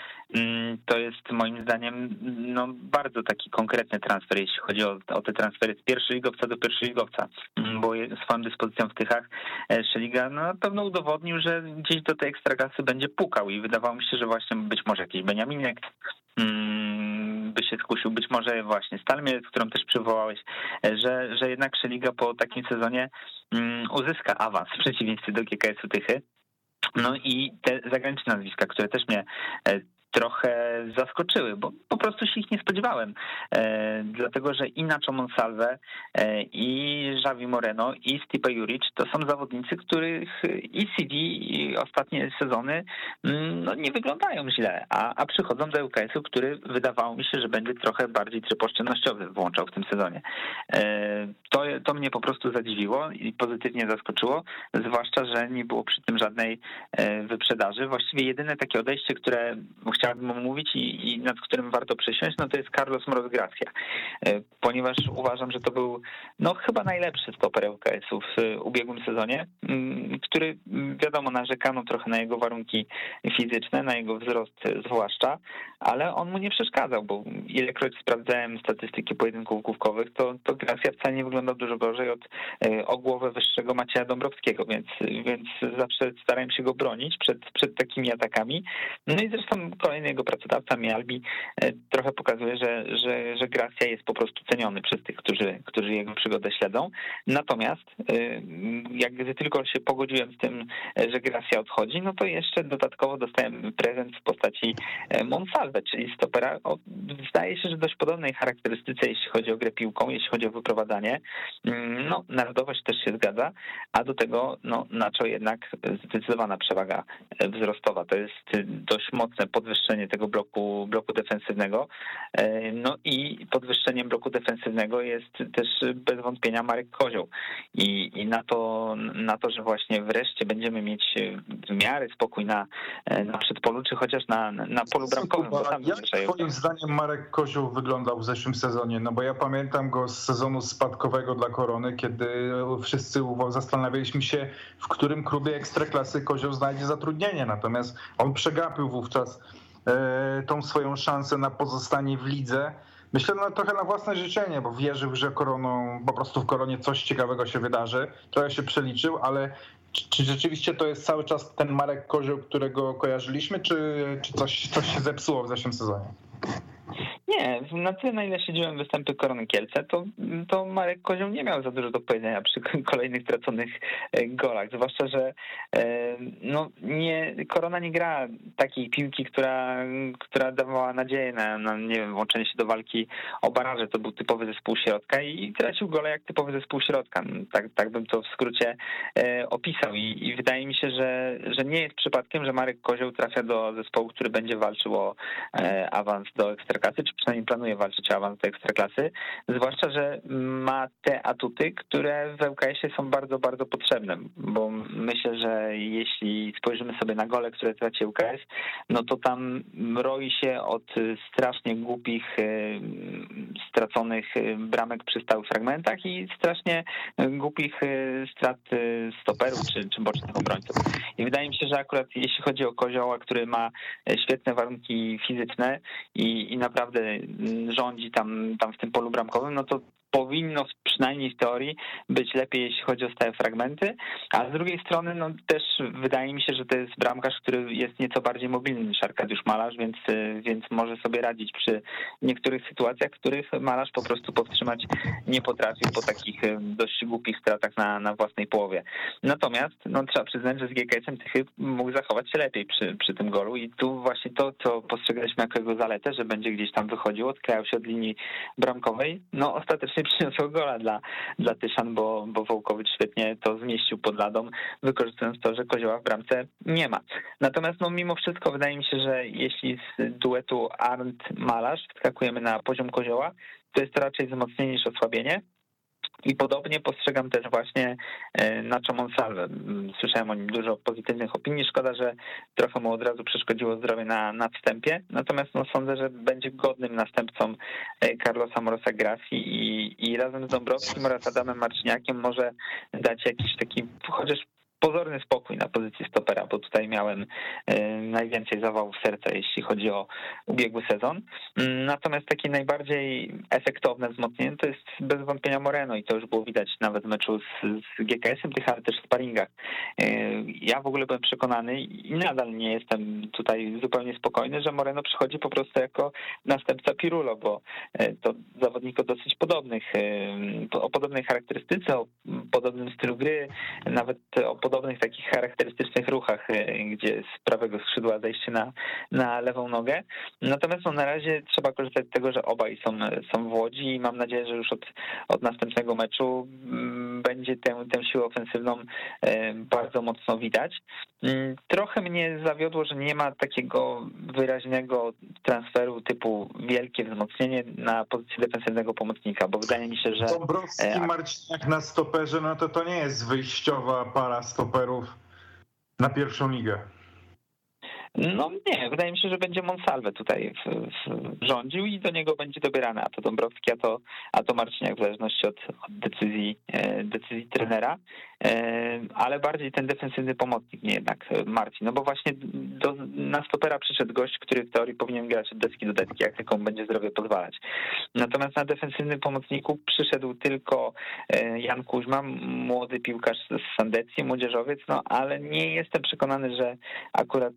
to jest moim moim zdaniem no, bardzo taki konkretny transfer, jeśli chodzi o, o te transfery z pierwszej ligowca do pierwszej ligowca, mm, bo swoją dyspozycją w Tychach e, Szeliga no, na pewno udowodnił, że gdzieś do tej ekstraklasy będzie pukał i wydawało mi się, że właśnie być może jakiś Beniaminek mm, by się skusił, być może właśnie Stalmier, którą też przywołałeś, e, że, że jednak Szeliga po takim sezonie mm, uzyska awans w przeciwieństwie do GKS-u Tychy. No i te zagraniczne nazwiska, które też mnie e, trochę zaskoczyły, bo po prostu się ich nie spodziewałem. E, dlatego, że i Nacho Monsalve, e, i Javi Moreno, i Stipe Juric to są zawodnicy, których i CD i ostatnie sezony mm, no, nie wyglądają źle, a, a przychodzą do UKS-u, który wydawało mi się, że będzie trochę bardziej tryb oszczędnościowy włączał w tym sezonie. E, to, to mnie po prostu zadziwiło i pozytywnie zaskoczyło, zwłaszcza, że nie było przy tym żadnej wyprzedaży. Właściwie jedyne takie odejście, które chciałbym omówić i, i nad którym warto przysiąść, no to jest Carlos Moroz Gracia, e, ponieważ uważam, że to był no chyba najlepszy stoper UKS-u w ubiegłym sezonie, mm, który wiadomo narzekano trochę na jego warunki fizyczne, na jego wzrost zwłaszcza, ale on mu nie przeszkadzał, bo ilekroć sprawdzałem statystyki pojedynków główkowych, to, to Gracia wcale nie wyglądał dużo gorzej od e, o głowę wyższego Macieja Dąbrowskiego, więc, więc zawsze starałem się go bronić przed, przed takimi atakami. No i zresztą kolejny jego pracodawca, Mialbi, e, trochę pokazuje, że, że, że Gracia jest po prostu ceniony przez tych, którzy, którzy jego przygodę śledzą. Natomiast e, jak gdy tylko się pogodziłem z tym, że Gracia odchodzi, no to jeszcze dodatkowo dostałem prezent w postaci Monsalve, czyli stopera, zdaje się, że dość podobnej charakterystyce, jeśli chodzi o grę piłką, jeśli chodzi o wyprowadzanie. Mm, no, narodowość też się zgadza, a do tego, no, na co jednak zdecydowana przewaga wzrostowa. To jest dość mocne podwyższenie tego bloku, bloku defensywnego. E, no i podwyższeniem bloku defensywnego jest też bez wątpienia Marek Kozioł. I, i na, to, na to, że właśnie wreszcie będziemy mieć w miarę spokój na, na przedpolu, czy chociaż na, na polu bramkowym, jak twoim zdaniem Marek Kozioł wyglądał w zeszłym sezonie? No bo ja pamiętam go z sezonu spadkowego dla Korony, kiedy wszyscy zastanawialiśmy się, w którym klubie Ekstraklasy Kozioł znajdzie zatrudnienie. Natomiast on przegapił wówczas tą swoją szansę na pozostanie w lidze. Myślę no, trochę na własne życzenie, bo wierzył, że koroną, po prostu w koronie coś ciekawego się wydarzy. Trochę się przeliczył, ale czy rzeczywiście to jest cały czas ten Marek Kozioł, którego kojarzyliśmy, czy, czy coś, coś się zepsuło w zeszłym sezonie? Nie, na tyle na ile śledziłem występy Korony Kielce, to, to Marek Kozioł nie miał za dużo do powiedzenia przy kolejnych traconych e, golach, zwłaszcza, że e, no, nie, Korona nie gra takiej piłki, która, która dawała nadzieję na, na nie wiem, włączenie się do walki o baraże, to był typowy zespół środka i tracił gole jak typowy zespół środka, tak, tak bym to w skrócie e, opisał. I, i wydaje mi się, że, że nie jest przypadkiem, że Marek Kozioł trafia do zespołu, który będzie walczył o awans do Ekstraklasy, czy przynajmniej planuje walczyć o awans do ekstraklasy, zwłaszcza, że ma te atuty, które w ŁKS-ie są bardzo, bardzo potrzebne, bo myślę, że jeśli spojrzymy sobie na gole, które traci ŁKS, no to tam roi się od strasznie głupich, y, straconych y, bramek przy stałych fragmentach i strasznie głupich y, strat stoperów czy, czy bocznych obrońców. I wydaje mi się, że akurat jeśli chodzi o Kozioła, który ma świetne warunki fizyczne i, i naprawdę rządzi tam, tam w tym polu bramkowym, no to powinno przynajmniej w teorii być lepiej, jeśli chodzi o stałe fragmenty, a z drugiej strony no też wydaje mi się, że to jest bramkarz, który jest nieco bardziej mobilny niż Arkadiusz Malarz, więc, więc może sobie radzić przy niektórych sytuacjach, których Malarz po prostu powstrzymać nie potrafił po takich dość głupich stratach na, na własnej połowie. Natomiast no, trzeba przyznać, że z GKS-em Tychy mógł zachować się lepiej przy, przy tym golu i tu właśnie to, co postrzegaliśmy jako jego zaletę, że będzie gdzieś tam wychodził, odklejał się od linii bramkowej, no ostatecznie przyniosło gola dla, dla Tyszan, bo, bo Wołkowicz świetnie to zmieścił pod ladą, wykorzystując to, że Kozioła w bramce nie ma. Natomiast no, mimo wszystko wydaje mi się, że jeśli z duetu Arndt-Malarz wskakujemy na poziom Kozioła, to jest to raczej wzmocnienie niż osłabienie. I podobnie postrzegam też właśnie e, Nacho Monsalve. Słyszałem o nim dużo pozytywnych opinii. Szkoda, że trochę mu od razu przeszkodziło zdrowie na, na wstępie. Natomiast no, sądzę, że będzie godnym następcą e, Carlosa Morosa Grassi i, i razem z Dąbrowskim oraz Adamem Marciniakiem może dać jakiś taki chociaż pozorny spokój na pozycji stopera, bo tutaj miałem e, najwięcej zawałów serca, jeśli chodzi o ubiegły sezon. Mm, natomiast takie najbardziej efektowne wzmocnienie to jest bez wątpienia Moreno i to już było widać nawet w meczu z, z GKS-em tych, ale też w sparingach. E, ja w ogóle byłem przekonany i nadal nie jestem tutaj zupełnie spokojny, że Moreno przychodzi po prostu jako następca Pirulo, bo e, to zawodnik o dosyć podobnych, o podobnej charakterystyce, o podobnym stylu gry, nawet o podobnym podobnych takich charakterystycznych ruchach, e, gdzie z prawego skrzydła zejście na, na lewą nogę. Natomiast no, na razie trzeba korzystać z tego, że obaj są, są w Łodzi i mam nadzieję, że już od, od następnego meczu mm, będzie tę, tę siłę ofensywną e, bardzo mocno widać. Mm, trochę mnie zawiodło, że nie ma takiego wyraźnego transferu typu wielkie wzmocnienie na pozycję defensywnego pomocnika, bo wydaje mi się, że... Dąbrowski, e, Marciniak na stoperze, no to to nie jest wyjściowa para stoperów na pierwszą ligę. No nie, wydaje mi się, że będzie Monsalve tutaj w, w rządził i do niego będzie dobierany a to Dąbrowski, a to, a to Marciniak w zależności od, od decyzji, e, decyzji trenera, e, ale bardziej ten defensywny pomocnik, nie jednak Marcin, no bo właśnie do, na stopera przyszedł gość, który w teorii powinien grać od deski do deski, jak tylko będzie zdrowie pozwalać. Natomiast na defensywnym pomocniku przyszedł tylko e, Jan Kuźma, młody piłkarz z Sandecji, młodzieżowiec, no ale nie jestem przekonany, że akurat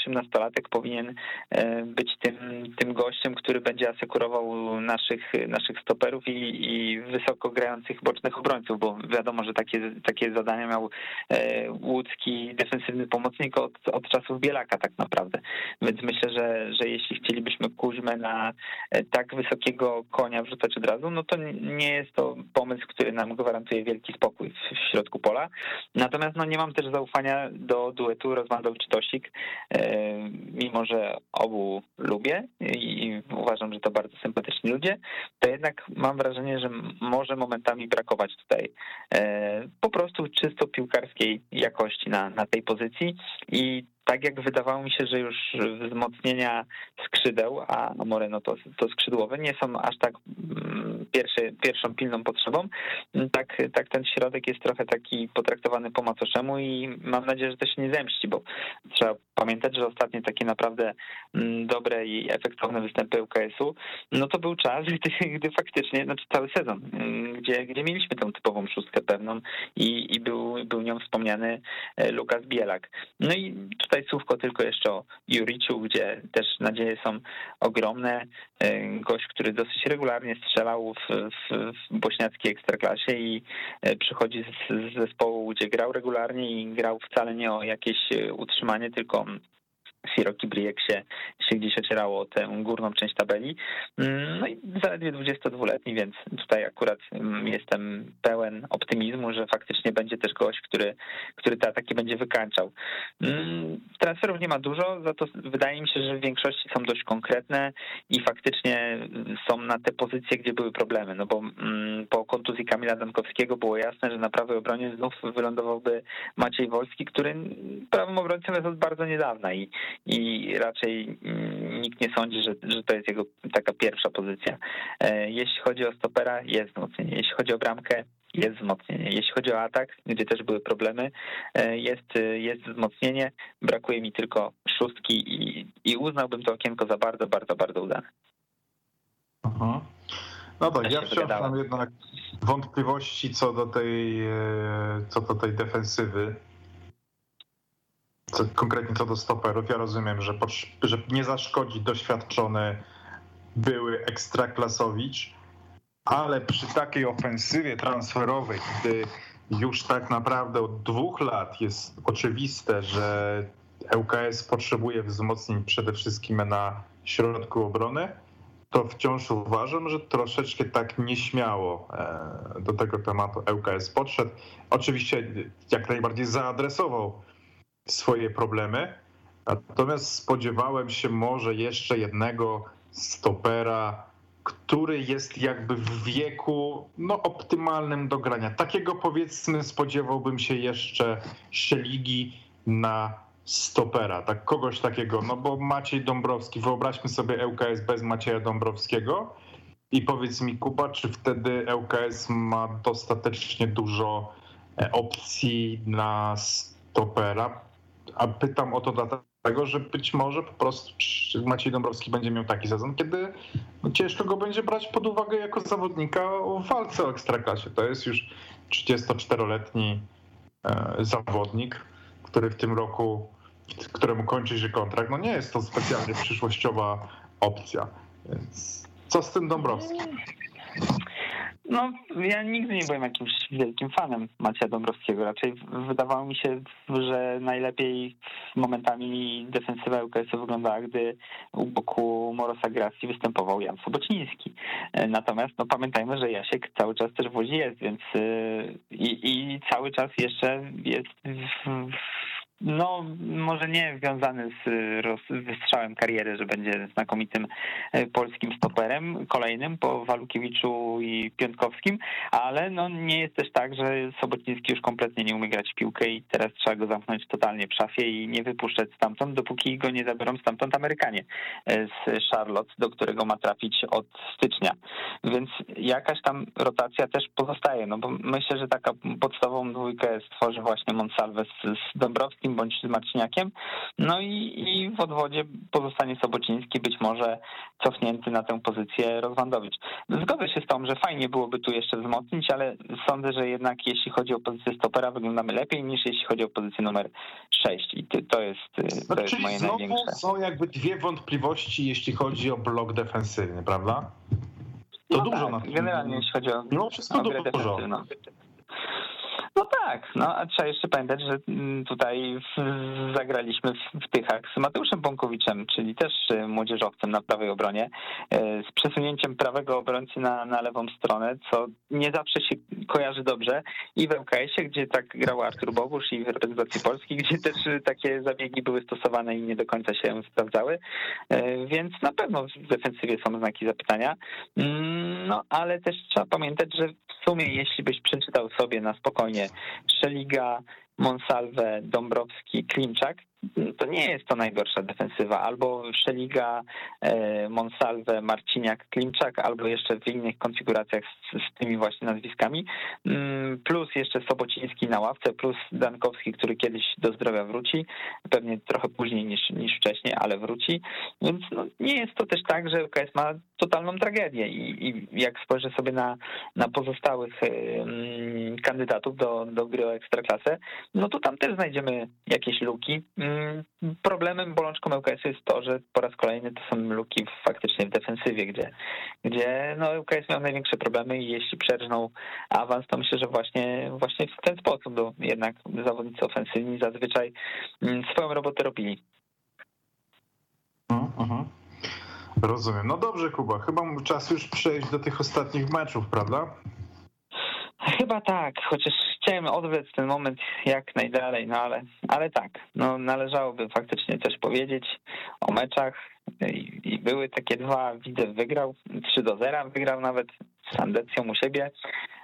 osiemnastolatek powinien e, być tym, tym gościem, który będzie asekurował naszych, naszych stoperów i, i wysoko grających bocznych obrońców, bo wiadomo, że takie, takie zadania miał e, łódzki defensywny pomocnik od, od czasów Bielaka tak naprawdę. Więc myślę, że, że jeśli chcielibyśmy Kuźmę na e, tak wysokiego konia wrzucać od razu, no to nie jest to pomysł, który nam gwarantuje wielki spokój w, środku pola. Natomiast no, nie mam też zaufania do duetu Rozmandowicz-Tosik mimo że obu lubię i uważam, że to bardzo sympatyczni ludzie, to jednak mam wrażenie, że może momentami brakować tutaj e, po prostu czysto piłkarskiej jakości na, na tej pozycji i tak jak wydawało mi się, że już wzmocnienia skrzydeł, a Moreno to, to skrzydłowe, nie są aż tak mm, pierwszy, pierwszą pilną potrzebą, tak, tak ten środek jest trochę taki potraktowany po macoszemu i mam nadzieję, że to się nie zemści, bo trzeba pamiętać, że ostatnie takie naprawdę mm, dobre i efektowne występy UKS-u, no to był czas, gdy, gdy faktycznie, znaczy cały sezon, mm, gdzie, gdzie mieliśmy tą typową szóstkę pewną i, i był, był nią wspomniany e, Lukas Bielak. No i tutaj tutaj słówko tylko jeszcze o Juriciu, gdzie też nadzieje są ogromne. Gość, który dosyć regularnie strzelał w, w, w bośniackiej ekstraklasie i przychodzi z, z zespołu, gdzie grał regularnie i grał wcale nie o jakieś utrzymanie, tylko Siroki Briek się, się gdzieś ocierało o tę górną część tabeli. Mm, no i zaledwie 22-letni, więc tutaj akurat mm, jestem pełen optymizmu, że faktycznie będzie też gość, który, który te ataki będzie wykańczał. Mm, transferów nie ma dużo, za to wydaje mi się, że w większości są dość konkretne i faktycznie są na te pozycje, gdzie były problemy, no bo po kontuzji Kamila Dankowskiego było jasne, że na prawej obronie znów wylądowałby Maciej Wolski, który prawym obrońcą jest od bardzo niedawna i i raczej mm, nikt nie sądzi, że, że to jest jego taka pierwsza pozycja. E, jeśli chodzi o stopera, jest wzmocnienie. Jeśli chodzi o bramkę, jest wzmocnienie. Jeśli chodzi o atak, gdzie też były problemy, e, jest, jest wzmocnienie. Brakuje mi tylko szóstki i, i uznałbym to okienko za bardzo, bardzo, bardzo udane. Aha. No tak, ja wciąż mam jednak wątpliwości co do tej, e, co do tej defensywy co, konkretnie co do stoperów, ja rozumiem, że, że nie zaszkodzi doświadczony były ekstraklasowicz, ale przy takiej ofensywie transferowej, gdy już tak naprawdę od dwóch lat jest oczywiste, że ŁKS potrzebuje wzmocnień przede wszystkim na środku obrony, to wciąż uważam, że troszeczkę tak nieśmiało e, do tego tematu ŁKS podszedł. Oczywiście jak najbardziej zaadresował swoje problemy. Natomiast spodziewałem się może jeszcze jednego stopera, który jest jakby w wieku no, optymalnym do grania. Takiego powiedzmy spodziewałbym się jeszcze Szeligi na stopera, tak kogoś takiego, no bo Maciej Dąbrowski, wyobraźmy sobie ŁKS bez Macieja Dąbrowskiego i powiedz mi Kuba, czy wtedy ŁKS ma dostatecznie dużo e, opcji na stopera? A pytam o to dlatego, że być może po prostu Maciej Dąbrowski będzie miał taki sezon, kiedy ciężko go będzie brać pod uwagę jako zawodnika w walce o ekstraklasie. To jest już 34-letni e, zawodnik, który w tym roku, któremu kończy się kontrakt. No nie jest to specjalnie przyszłościowa opcja. Więc co z tym Dąbrowskim? No, ja nigdy nie byłem jakimś wielkim fanem Macieja Dąbrowskiego. Raczej wydawało mi się, że najlepiej momentami defensywa UKS wyglądała, gdy u boku Morosa Gracji występował Jan Sobociński. Natomiast no, pamiętajmy, że Jasiek cały czas też w Łodzi jest, więc y, i, i cały czas jeszcze jest w, no, może nie związany z wystrzałem kariery, że będzie znakomitym e, polskim stoperem, kolejnym po Walukiewiczu i Piątkowskim, ale no nie jest też tak, że Sobotnicki już kompletnie nie umie grać w piłkę i teraz trzeba go zamknąć totalnie w szafie i nie wypuszczać stamtąd, dopóki go nie zabiorą stamtąd Amerykanie e, z Charlotte, do którego ma trafić od stycznia. Więc jakaś tam rotacja też pozostaje, no bo myślę, że taka podstawową dwójkę stworzy właśnie Monsalve z, z Bądź z Marciniakiem. No i, i w odwodzie pozostanie Sobociński, być może cofnięty na tę pozycję Rozwandowicz. Zgodzę się z tą, że fajnie byłoby tu jeszcze wzmocnić, ale sądzę, że jednak jeśli chodzi o pozycję stopera, wyglądamy lepiej niż jeśli chodzi o pozycję numer 6 i to jest, to no, jest moje znowu największe. są jakby dwie wątpliwości, jeśli chodzi o blok defensywny, prawda? To no dużo tak, na. Generalnie jeśli chodzi o, Mimo wszystko o grę dużo. defensywną. No tak, no a trzeba jeszcze pamiętać, że mm, tutaj zagraliśmy w, w Tychach z Mateuszem Bąkowiczem, czyli też y, młodzieżowcem na prawej obronie, y, z przesunięciem prawego obrońcy na, na lewą stronę, co nie zawsze się kojarzy dobrze i w ŁKS-ie, gdzie tak grał Artur Bogusz i w reprezentacji Polski, gdzie też y, takie zabiegi były stosowane i nie do końca się sprawdzały, więc na pewno w defensywie są znaki zapytania, mm, no ale też trzeba pamiętać, że w sumie jeśli byś przeczytał sobie na spokojnie Szeliga, Monsalve, Dąbrowski, Klimczak, to nie jest to najgorsza defensywa. Albo Szeliga, e, Monsalve, Marciniak, Klimczak, albo jeszcze w innych konfiguracjach z, z, tymi właśnie nazwiskami. Mm, plus jeszcze Sobociński na ławce, plus Dankowski, który kiedyś do zdrowia wróci, pewnie trochę później niż, niż wcześniej, ale wróci. Więc no, nie jest to też tak, że UKS ma totalną tragedię i, i jak spojrzę sobie na, na pozostałych kandydatów do, do gry o ekstraklasę, no to tam też znajdziemy jakieś luki Mm, problemem, bolączką ŁKS jest to, że po raz kolejny to są luki faktycznie w defensywie, gdzie, gdzie no ŁKS miał największe problemy i jeśli przerżnął awans, to myślę, że właśnie, właśnie w ten sposób no, jednak zawodnicy ofensywni zazwyczaj mm, swoją robotę robili. Uh -huh. Rozumiem. No dobrze, Kuba, chyba czas już przejść do tych ostatnich meczów, prawda? Chyba tak, chociaż chciałem odwlec ten moment jak najdalej, no ale, ale tak, no należałoby faktycznie coś powiedzieć o meczach. I, i były takie dwa, widzę wygrał, 3 do 0 wygrał nawet z Andecją u siebie,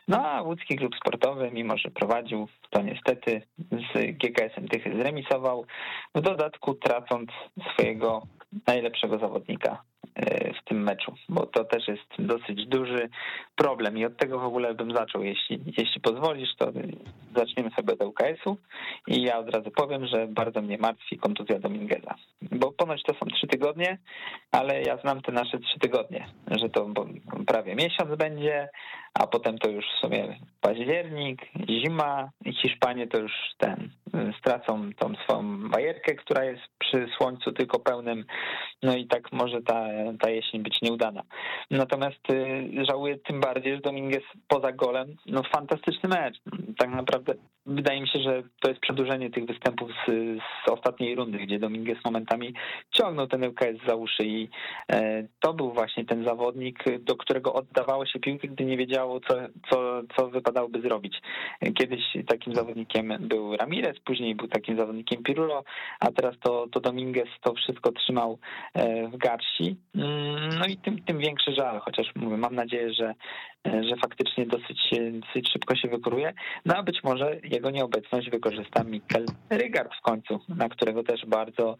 no a łódzki klub sportowy, mimo że prowadził, to niestety z GKS-em Tychy zremisował, w dodatku tracąc swojego najlepszego zawodnika w tym meczu, bo to też jest dosyć duży problem i od tego w ogóle bym zaczął, jeśli, jeśli pozwolisz, to zaczniemy sobie od UKS-u i ja od razu powiem, że bardzo mnie martwi kontuzja Domingueza, bo ponoć to są trzy tygodnie, ale ja znam te nasze trzy tygodnie, że to prawie miesiąc będzie, a potem to już w sumie październik, zima i Hiszpanie to już ten, stracą tą swoją bajerkę, która jest przy słońcu tylko pełnym, no i tak może ta, ta jesień być nieudana. Natomiast y, żałuję tym bardziej, że Dominguez poza golem, no fantastyczny mecz. Tak naprawdę wydaje mi się, że to jest przedłużenie tych występów z, z ostatniej rundy, gdzie Dominguez momentami ciągnął ten LKS za uszy i e, to był właśnie ten zawodnik, do którego oddawało się piłki, gdy nie wiedziało, co, co, co wypadałoby zrobić. Kiedyś takim zawodnikiem był Ramirez, później był takim zawodnikiem Pirulo, a teraz to, to Dominguez to wszystko trzymał e, w garści. Mm, no i tym, tym większy żal, chociaż mówię, mam nadzieję, że, że faktycznie dosyć, dosyć szybko się wykuruje. No a być może jego nieobecność wykorzysta Mikkel Rygard w końcu, na którego też bardzo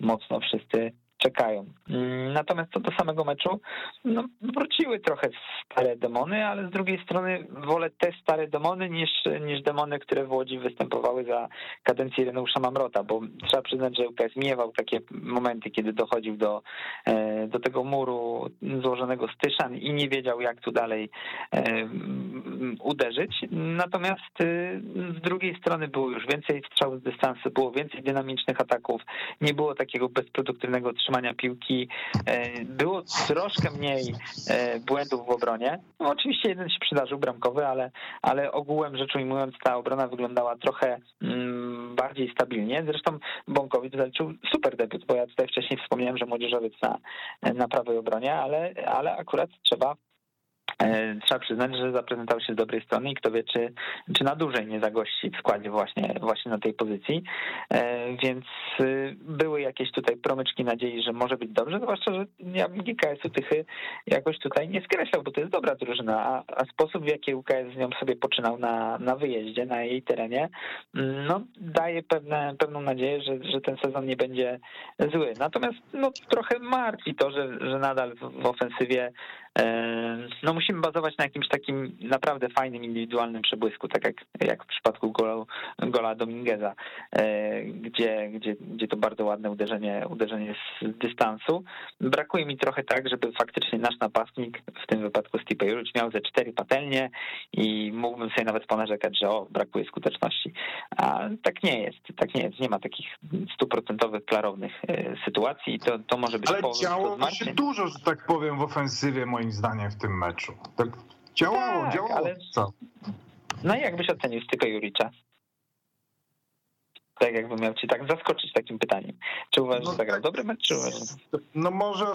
mocno wszyscy czekają. Mm, natomiast co do samego meczu, no, wróciły trochę stare demony, ale z drugiej strony wolę te stare demony niż, niż demony, które w Łodzi występowały za kadencji Reneusza Mamrota, bo trzeba przyznać, że UKS miewał takie momenty, kiedy dochodził do, e, do tego muru złożonego z Tyszan i nie wiedział, jak tu dalej e, uderzyć. Natomiast e, z drugiej strony było już więcej strzałów z dystansu, było więcej dynamicznych ataków, nie było takiego bezproduktywnego trzymania utrzymania piłki. E, było troszkę mniej e, błędów w obronie. No, oczywiście jeden się przydarzył bramkowy, ale, ale ogółem rzecz ujmując ta obrona wyglądała trochę mm, bardziej stabilnie. Zresztą Bąkowicz zaliczył super debiut, bo ja tutaj wcześniej wspomniałem, że młodzieżowiec na, na prawej obronie, ale, ale akurat trzeba trzeba przyznać, że zaprezentował się z dobrej strony i kto wie, czy, czy na dłużej nie zagości w składzie właśnie, właśnie na tej pozycji. E, więc y, były jakieś tutaj promyczki nadziei, że może być dobrze, zwłaszcza, że ja GKS-u Tychy jakoś tutaj nie skreślał, bo to jest dobra drużyna, a, a sposób w jaki UKS z nią sobie poczynał na, na wyjeździe, na jej terenie, no daje pewne, pewną nadzieję, że, że ten sezon nie będzie zły. Natomiast no, trochę martwi to, że, że nadal w ofensywie no musimy bazować na jakimś takim naprawdę fajnym, indywidualnym przebłysku, tak jak, jak w przypadku gola, gola Domingueza, e, gdzie, gdzie, gdzie to bardzo ładne uderzenie, uderzenie z dystansu. Brakuje mi trochę tak, żeby faktycznie nasz napastnik, w tym wypadku Stipe Juric, miał ze cztery patelnie i mógłbym sobie nawet ponarzekać, że o, brakuje skuteczności. A tak nie jest, tak nie jest. Nie ma takich stuprocentowych, klarownych e, sytuacji i to, to może być Ale działo się dużo, że tak powiem, w ofensywie moim zdaniem w tym meczu. Tak działało, tak, działało. Ale... Co? No i jakbyś ocenił Styka Juricza? Tak jakbym miał ci tak zaskoczyć takim pytaniem. Czy uważasz, no że zagrał tak, dobry mecz, czy uważasz? No może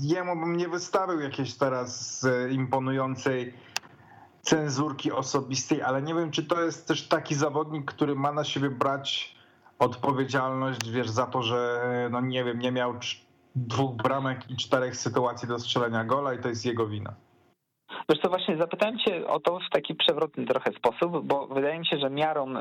jemu bym nie wystawił jakiejś teraz e, imponującej cenzurki osobistej, ale nie wiem, czy to jest też taki zawodnik, który ma na siebie brać odpowiedzialność, wiesz, za to, że no nie wiem, nie miał dwóch bramek i czterech sytuacji do strzelenia gola i to jest jego wina. Wiesz co, właśnie zapytałem cię o to w taki przewrotny trochę sposób, bo wydaje mi się, że miarą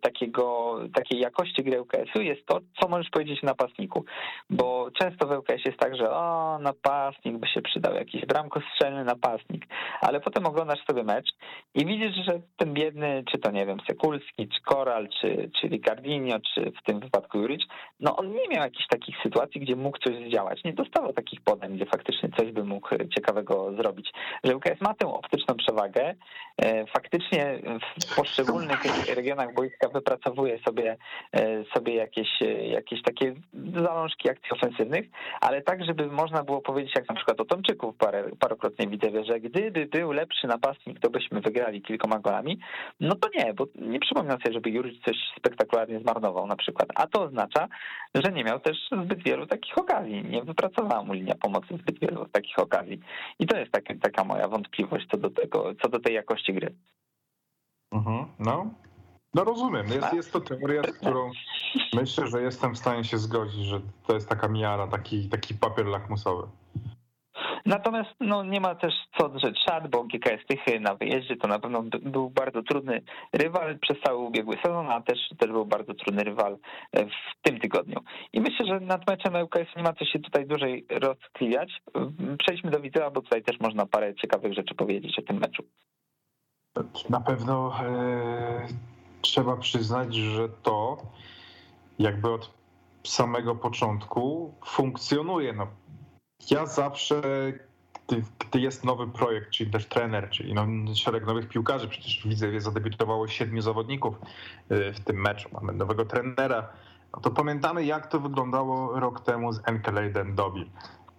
takiego, takiej jakości gry UKS-u jest to, co możesz powiedzieć o napastniku, bo często w UKS jest tak, że o, napastnik by się przydał, jakiś bramkostrzelny napastnik, ale potem oglądasz sobie mecz i widzisz, że ten biedny, czy to nie wiem, Sekulski, czy Koral, czy, czy Ricardinho, czy w tym wypadku Juric, no on nie miał jakichś takich sytuacji, gdzie mógł coś zdziałać, nie dostawał takich podań, gdzie faktycznie coś by mógł ciekawego zrobić. Że UKS ma tę optyczną przewagę. E, faktycznie w poszczególnych regionach boiska wypracowuje sobie, e, sobie jakieś, jakieś takie zalążki akcji ofensywnych, ale tak, żeby można było powiedzieć, jak na przykład o Tomczyku parę, parokrotnie widzę, że gdyby był lepszy napastnik, to byśmy wygrali kilkoma golami, no to nie, bo nie przypominam sobie, żeby Juricz coś spektakularnie zmarnował na przykład, a to oznacza, że nie miał też zbyt wielu takich okazji, nie wypracowała mu linia pomocy zbyt wielu takich okazji. I to jest taka, taka moja wątpliwość co do tego, co do tej jakości gry. Mhm, no, no rozumiem. Jest, jest to teoria, z którą myślę, że jestem w stanie się zgodzić, że to jest taka miara, taki, taki papier lakmusowy. Natomiast no, nie ma też co drzeć szat, bo GKS Tychy na wyjeździe to na pewno był bardzo trudny rywal przez cały ubiegły sezon, a też, też był bardzo trudny rywal w tym tygodniu. I myślę, że nad meczem UKS nie ma co się tutaj dłużej rozkliwiać. Przejdźmy do Widzewa, bo tutaj też można parę ciekawych rzeczy powiedzieć o tym meczu. Na pewno e, trzeba przyznać, że to jakby od samego początku funkcjonuje. No, ja zawsze, gdy, gdy, jest nowy projekt, czyli też trener, czyli no, szereg nowych piłkarzy, przecież widzę, zadebiutowało siedmiu zawodników y, w tym meczu, mamy nowego trenera, no to pamiętamy jak to wyglądało rok temu z Enkeleden Dobil.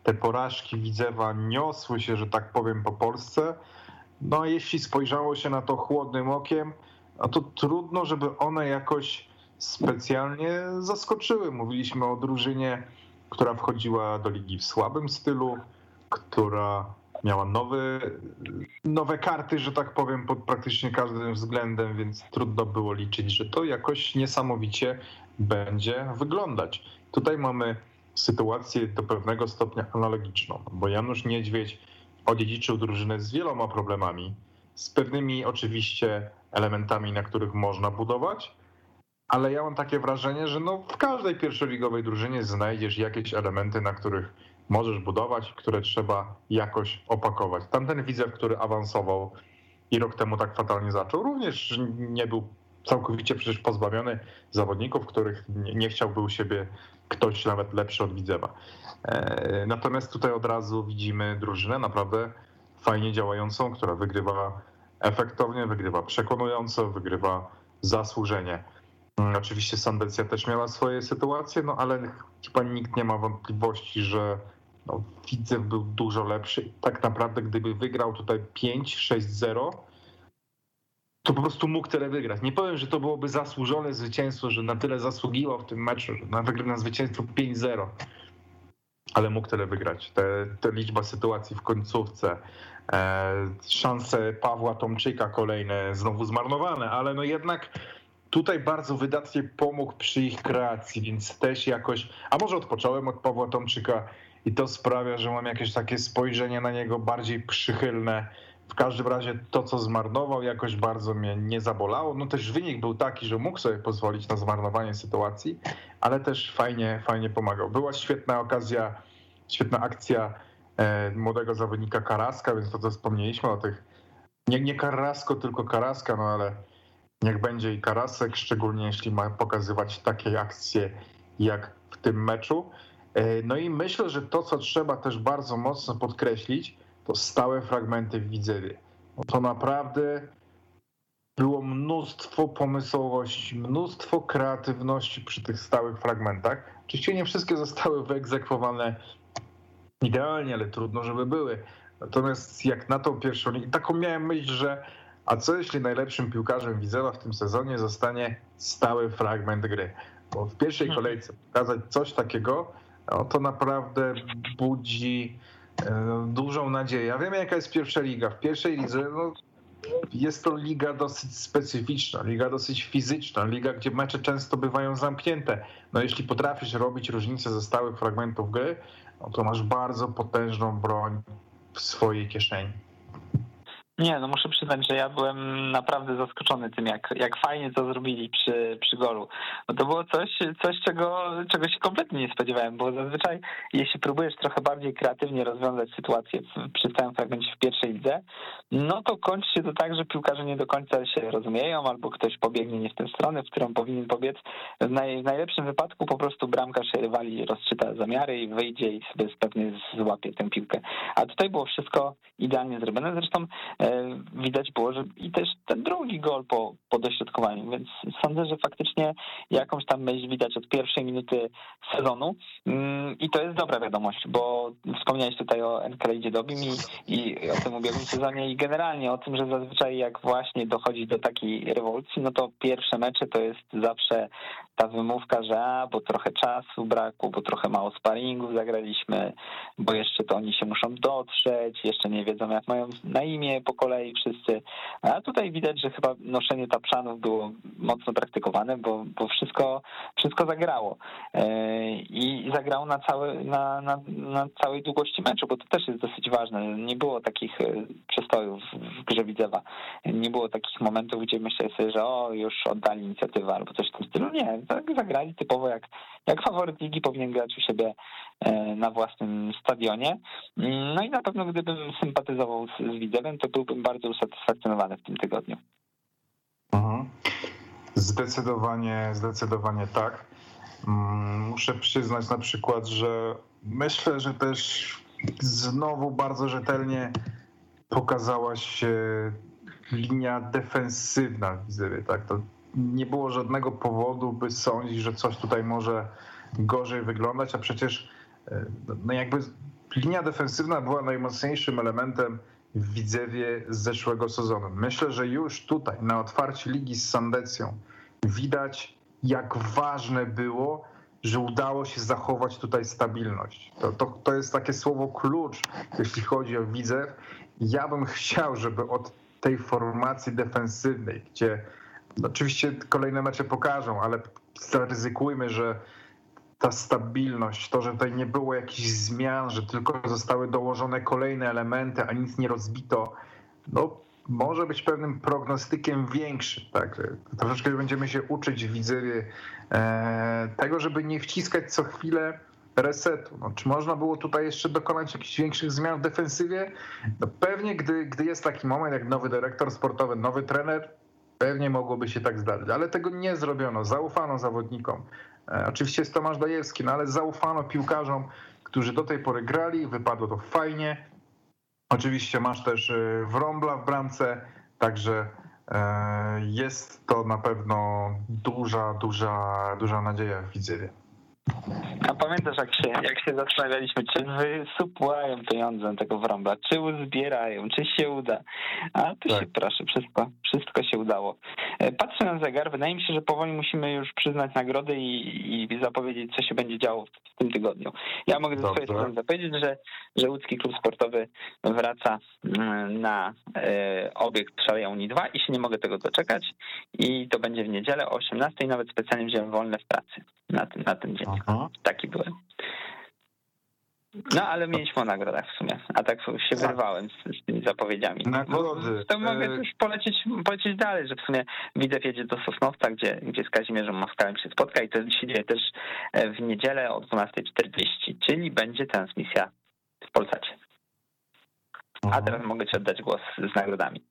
Te porażki Widzewa niosły się, że tak powiem, po Polsce. No jeśli spojrzało się na to chłodnym okiem, no to trudno, żeby one jakoś specjalnie zaskoczyły. Mówiliśmy o drużynie która wchodziła do ligi w słabym stylu, która miała nowe, nowe karty, że tak powiem, pod praktycznie każdym względem, więc trudno było liczyć, że to jakoś niesamowicie będzie wyglądać. Tutaj mamy sytuację do pewnego stopnia analogiczną, bo Janusz Niedźwiedź odziedziczył drużynę z wieloma problemami, z pewnymi oczywiście elementami, na których można budować, ale ja mam takie wrażenie, że no w każdej pierwszoligowej drużynie znajdziesz jakieś elementy, na których możesz budować, które trzeba jakoś opakować. Tamten widzew, który awansował i rok temu tak fatalnie zaczął, również nie był całkowicie przecież pozbawiony zawodników, których nie chciałby u siebie ktoś nawet lepszy od widzewa. E, natomiast tutaj od razu widzimy drużynę naprawdę fajnie działającą, która wygrywa efektownie, wygrywa przekonująco, wygrywa zasłużenie. Mm, oczywiście Sandecja też miała swoje sytuacje, no ale chyba nikt nie ma wątpliwości, że no, Widzew był dużo lepszy. Tak naprawdę, gdyby wygrał tutaj 5-6-0, to po prostu mógł tyle wygrać. Nie powiem, że to byłoby zasłużone zwycięstwo, że na tyle zasługiwał w tym meczu, że na na zwycięstwo 5-0, ale mógł tyle wygrać. Te, te liczba sytuacji w końcówce, e, szanse Pawła Tomczyka kolejne, znowu zmarnowane, ale no jednak tutaj bardzo wydatnie pomógł przy ich kreacji, więc też jakoś, a może odpocząłem od Pawła Tomczyka i to sprawia, że mam jakieś takie spojrzenie na niego bardziej przychylne. W każdym razie to, co zmarnował, jakoś bardzo mnie nie zabolało. No też wynik był taki, że mógł sobie pozwolić na zmarnowanie sytuacji, ale też fajnie, fajnie pomagał. Była świetna okazja, świetna akcja e, młodego zawodnika Karaska, więc to, co wspomnieliśmy o tych, nie, nie Karasko, tylko Karaska, no ale Niech będzie i Karasek, szczególnie jeśli ma pokazywać takie akcje jak w tym meczu. E, no i myślę, że to, co trzeba też bardzo mocno podkreślić, to stałe fragmenty w Widzewie. To naprawdę było mnóstwo pomysłowości, mnóstwo kreatywności przy tych stałych fragmentach. Oczywiście nie wszystkie zostały wyegzekwowane idealnie, ale trudno, żeby były. Natomiast jak na tą pierwszą, taką miałem myśl, że a co jeśli najlepszym piłkarzem Widzewa w tym sezonie zostanie stały fragment gry? Bo w pierwszej mhm. kolejce pokazać coś takiego, no to naprawdę budzi e, dużą nadzieję. Ja wiem, jaka jest pierwsza liga. W pierwszej lidze no, jest to liga dosyć specyficzna, liga dosyć fizyczna, liga, gdzie mecze często bywają zamknięte. No jeśli potrafisz robić różnice ze stałych fragmentów gry, no to masz bardzo potężną broń w swojej kieszeni. Nie, no muszę przyznać, że ja byłem naprawdę zaskoczony tym, jak, jak fajnie to zrobili przy, przy golu. Bo to było coś, coś czego, czego się kompletnie nie spodziewałem, bo zazwyczaj jeśli próbujesz trochę bardziej kreatywnie rozwiązać sytuację przy stałym fragmencie w pierwszej lidze, no to kończy się to tak, że piłkarze nie do końca się rozumieją, albo ktoś pobiegnie nie w tę stronę, w którą powinien pobiec. W, naj, w najlepszym wypadku po prostu bramkarz rywali rozczyta zamiary i wyjdzie i sobie pewnie złapie tę piłkę. A tutaj było wszystko idealnie zrobione. Zresztą widać było, że i też ten drugi gol po, po dośrodkowaniu, więc sądzę, że faktycznie jakąś tam myśl widać od pierwszej minuty sezonu. Mm, i to jest dobra wiadomość, bo wspomniałeś tutaj o Enkleidzie Dobim i, i o tym ubiegłym sezonie i generalnie o tym, że zazwyczaj jak właśnie dochodzi do takiej rewolucji, no to pierwsze mecze to jest zawsze ta wymówka, że a, bo trochę czasu brakło, bo trochę mało sparingów zagraliśmy, bo jeszcze to oni się muszą dotrzeć, jeszcze nie wiedzą jak mają na imię po kolei wszyscy. A tutaj widać, że chyba noszenie tapszanów było mocno praktykowane, bo, bo wszystko, wszystko zagrało. E, I zagrało na, cały, na, na, na całej długości meczu, bo to też jest dosyć ważne. Nie było takich e, przestojów w grze Widzewa. Nie było takich momentów, gdzie myślę sobie, że o, już oddali inicjatywę albo coś w tym stylu. Nie, tak zagrali typowo jak, jak faworyt ligi powinien grać u siebie e, na własnym stadionie. No i na pewno gdybym sympatyzował z, z Widzewem, to byłbym bardzo usatysfakcjonowany w tym tygodniu. Mhm. Zdecydowanie, zdecydowanie tak. Mm, muszę przyznać na przykład, że myślę, że też znowu bardzo rzetelnie pokazała się linia defensywna w Widzewie. Tak? To nie było żadnego powodu, by sądzić, że coś tutaj może gorzej wyglądać, a przecież e, no jakby linia defensywna była najmocniejszym elementem Widzewie z zeszłego sezonu. Myślę, że już tutaj na otwarciu ligi z Sandecją widać, jak ważne było, że udało się zachować tutaj stabilność. To, to, to jest takie słowo klucz, jeśli chodzi o Widzew. Ja bym chciał, żeby od tej formacji defensywnej, gdzie no oczywiście kolejne mecze pokażą, ale zaryzykujmy, że ta stabilność, to, że tutaj nie było jakichś zmian, że tylko zostały dołożone kolejne elementy, a nic nie rozbito, no może być pewnym prognostykiem większym. Tak? Troszeczkę będziemy się uczyć w Widzewie e, tego, żeby nie wciskać co chwilę resetu. No, czy można było tutaj jeszcze dokonać jakichś większych zmian w defensywie? No, pewnie, gdy, gdy jest taki moment, jak nowy dyrektor sportowy, nowy trener, pewnie mogłoby się tak zdarzyć, ale tego nie zrobiono. Zaufano zawodnikom. E, oczywiście jest Tomasz Dajewski, no ale zaufano piłkarzom, którzy do tej pory grali, wypadło to fajnie. Oczywiście masz też e, Wrąbla w bramce, także e, jest to na pewno duża, duża, duża nadzieja w Widzewie. A pamiętasz, jak się, jak się zastanawialiśmy, czy wysupłają pieniądze na tego wrąba, czy uzbierają, czy się uda. A tu tak. się proszę, wszystko, wszystko się udało. E, patrzę na zegar, wydaje mi się, że powoli musimy już przyznać nagrody i, i zapowiedzieć, co się będzie działo w, tym tygodniu. Ja mogę ze swojej strony zapowiedzieć, że, że łódzki klub sportowy wraca mm, na e, obiekt Szaleja Unii 2 i się nie mogę tego doczekać. I to będzie w niedzielę o 18 nawet specjalnie wziąłem wolne w pracy na na ten dzień. Aha. Taki byłem. No, ale mieliśmy o nagrodach w sumie, a tak się tak. wyrwałem z, z tymi zapowiedziami. Nagrody. To mogę też polecieć, polecieć dalej, że w sumie Widzew jedzie do Sosnowca, gdzie, gdzie z Kazimierzem Moskałem się spotka i to się dzieje też e, w niedzielę o 12.40, czyli będzie transmisja w Polsacie. A teraz mogę ci oddać głos z nagrodami.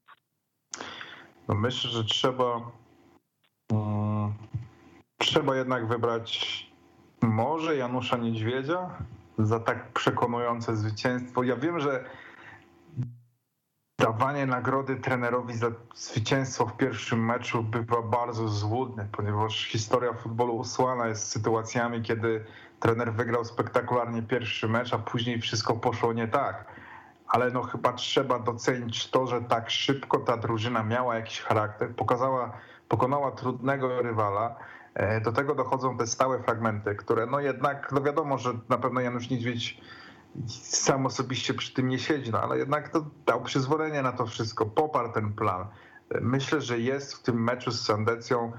No myślę, że trzeba um, trzeba jednak wybrać może Janusza Niedźwiedzia za tak przekonujące zwycięstwo. Ja wiem, że dawanie nagrody trenerowi za zwycięstwo w pierwszym meczu bywa bardzo złudne, ponieważ historia futbolu usłana jest sytuacjami, kiedy trener wygrał spektakularnie pierwszy mecz, a później wszystko poszło nie tak. Ale no chyba trzeba docenić to, że tak szybko ta drużyna miała jakiś charakter, pokazała, pokonała trudnego rywala, do tego dochodzą te stałe fragmenty, które no jednak, no wiadomo, że na pewno Janusz Niedźwiedź sam osobiście przy tym nie siedzi, no ale jednak to dał przyzwolenie na to wszystko, poparł ten plan. E, myślę, że jest w tym meczu z Sandecją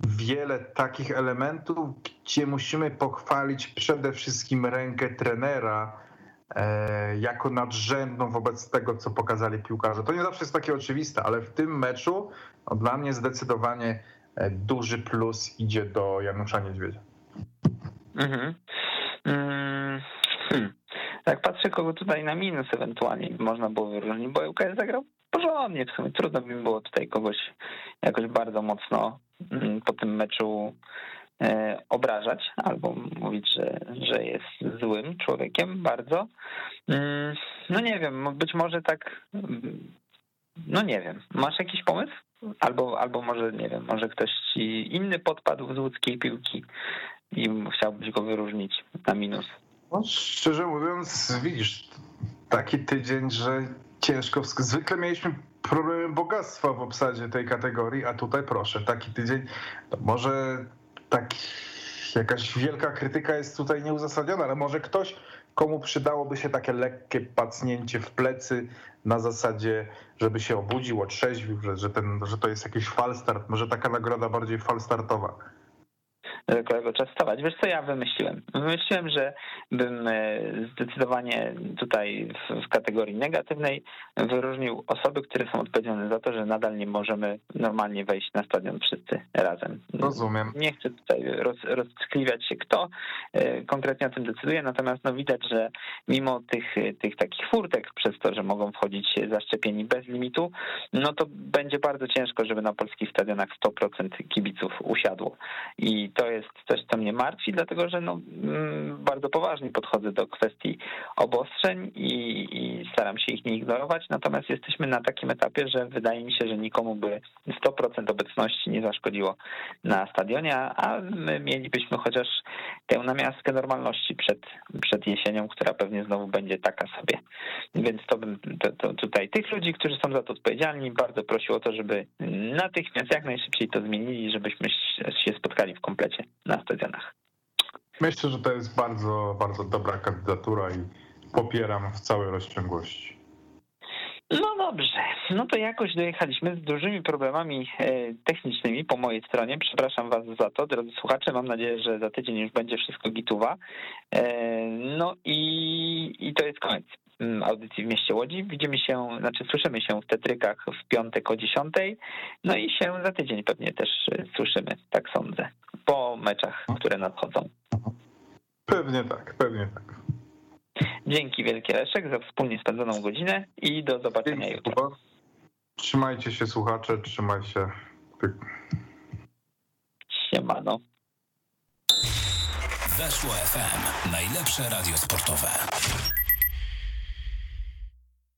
wiele takich elementów, gdzie musimy pochwalić przede wszystkim rękę trenera, e, jako nadrzędną wobec tego, co pokazali piłkarze. To nie zawsze jest takie oczywiste, ale w tym meczu no, dla mnie zdecydowanie e, duży plus idzie do Janusza Niedźwiedzia. Mhm. Mm, hmm. Tak patrzę, kogo tutaj na minus ewentualnie można było wyróżnić, bo UKS zagrał porządnie w sumie. Trudno mi było tutaj kogoś jakoś bardzo mocno mm, po tym meczu e, obrażać albo mówić, że, że jest złym człowiekiem bardzo. Mm, no nie wiem, być może tak, no nie wiem. Masz jakiś pomysł? Albo, albo może, nie wiem, może ktoś ci inny podpadł z łódzkiej piłki i chciałbyś go wyróżnić na minus. No, szczerze mówiąc, widzisz, taki tydzień, że ciężko. Zwykle mieliśmy problemy bogactwa w obsadzie tej kategorii, a tutaj proszę, taki tydzień, może tak jakaś wielka krytyka jest tutaj nieuzasadniona, ale może ktoś, komu przydałoby się takie lekkie pacnięcie w plecy na zasadzie, żeby się obudził, otrzeźwił, że, że, ten, że to jest jakiś falstart, może taka nagroda bardziej falstartowa kolego czas wstawać. Wiesz co ja wymyśliłem? Wymyśliłem, że bym e, zdecydowanie tutaj w, kategorii negatywnej wyróżnił osoby, które są odpowiedzialne za to, że nadal nie możemy normalnie wejść na stadion wszyscy razem. Rozumiem. Nie chcę tutaj roz, roztkliwiać się, kto e, konkretnie o tym decyduje, natomiast no widać, że mimo tych, tych takich furtek przez to, że mogą wchodzić zaszczepieni bez limitu, no to będzie bardzo ciężko, żeby na polskich stadionach 100% kibiców usiadło. I to jest coś, co mnie martwi, dlatego że no, mm, bardzo poważnie podchodzę do kwestii obostrzeń i, i staram się ich nie ignorować, natomiast jesteśmy na takim etapie, że wydaje mi się, że nikomu by 100% obecności nie zaszkodziło na stadionie, a my mielibyśmy chociaż tę namiastkę normalności przed, przed jesienią, która pewnie znowu będzie taka sobie. Więc to bym to, to tutaj tych ludzi, którzy są za to odpowiedzialni, bardzo prosił o to, żeby natychmiast jak najszybciej to zmienili, żebyśmy się spotkali w komplecie na stadionach. Myślę, że to jest bardzo, bardzo dobra kandydatura i popieram w całej rozciągłości. No dobrze, no to jakoś dojechaliśmy z dużymi problemami e, technicznymi po mojej stronie. Przepraszam Was za to, drodzy słuchacze. Mam nadzieję, że za tydzień już będzie wszystko gituwa. E, no i, i to jest koniec mm, audycji w mieście Łodzi. Widzimy się, znaczy słyszymy się w Tetrykach w piątek o 10. No i się za tydzień pewnie też e, słyszymy, tak sądzę, po meczach, które nadchodzą. Pewnie tak, pewnie tak. Dzięki wielkie Leszek za wspólnie spędzoną godzinę i do zobaczenia Dzięki, jutro. Trzymajcie się słuchacze, trzymaj się. Siemano. Weszło FM. Najlepsze radio sportowe.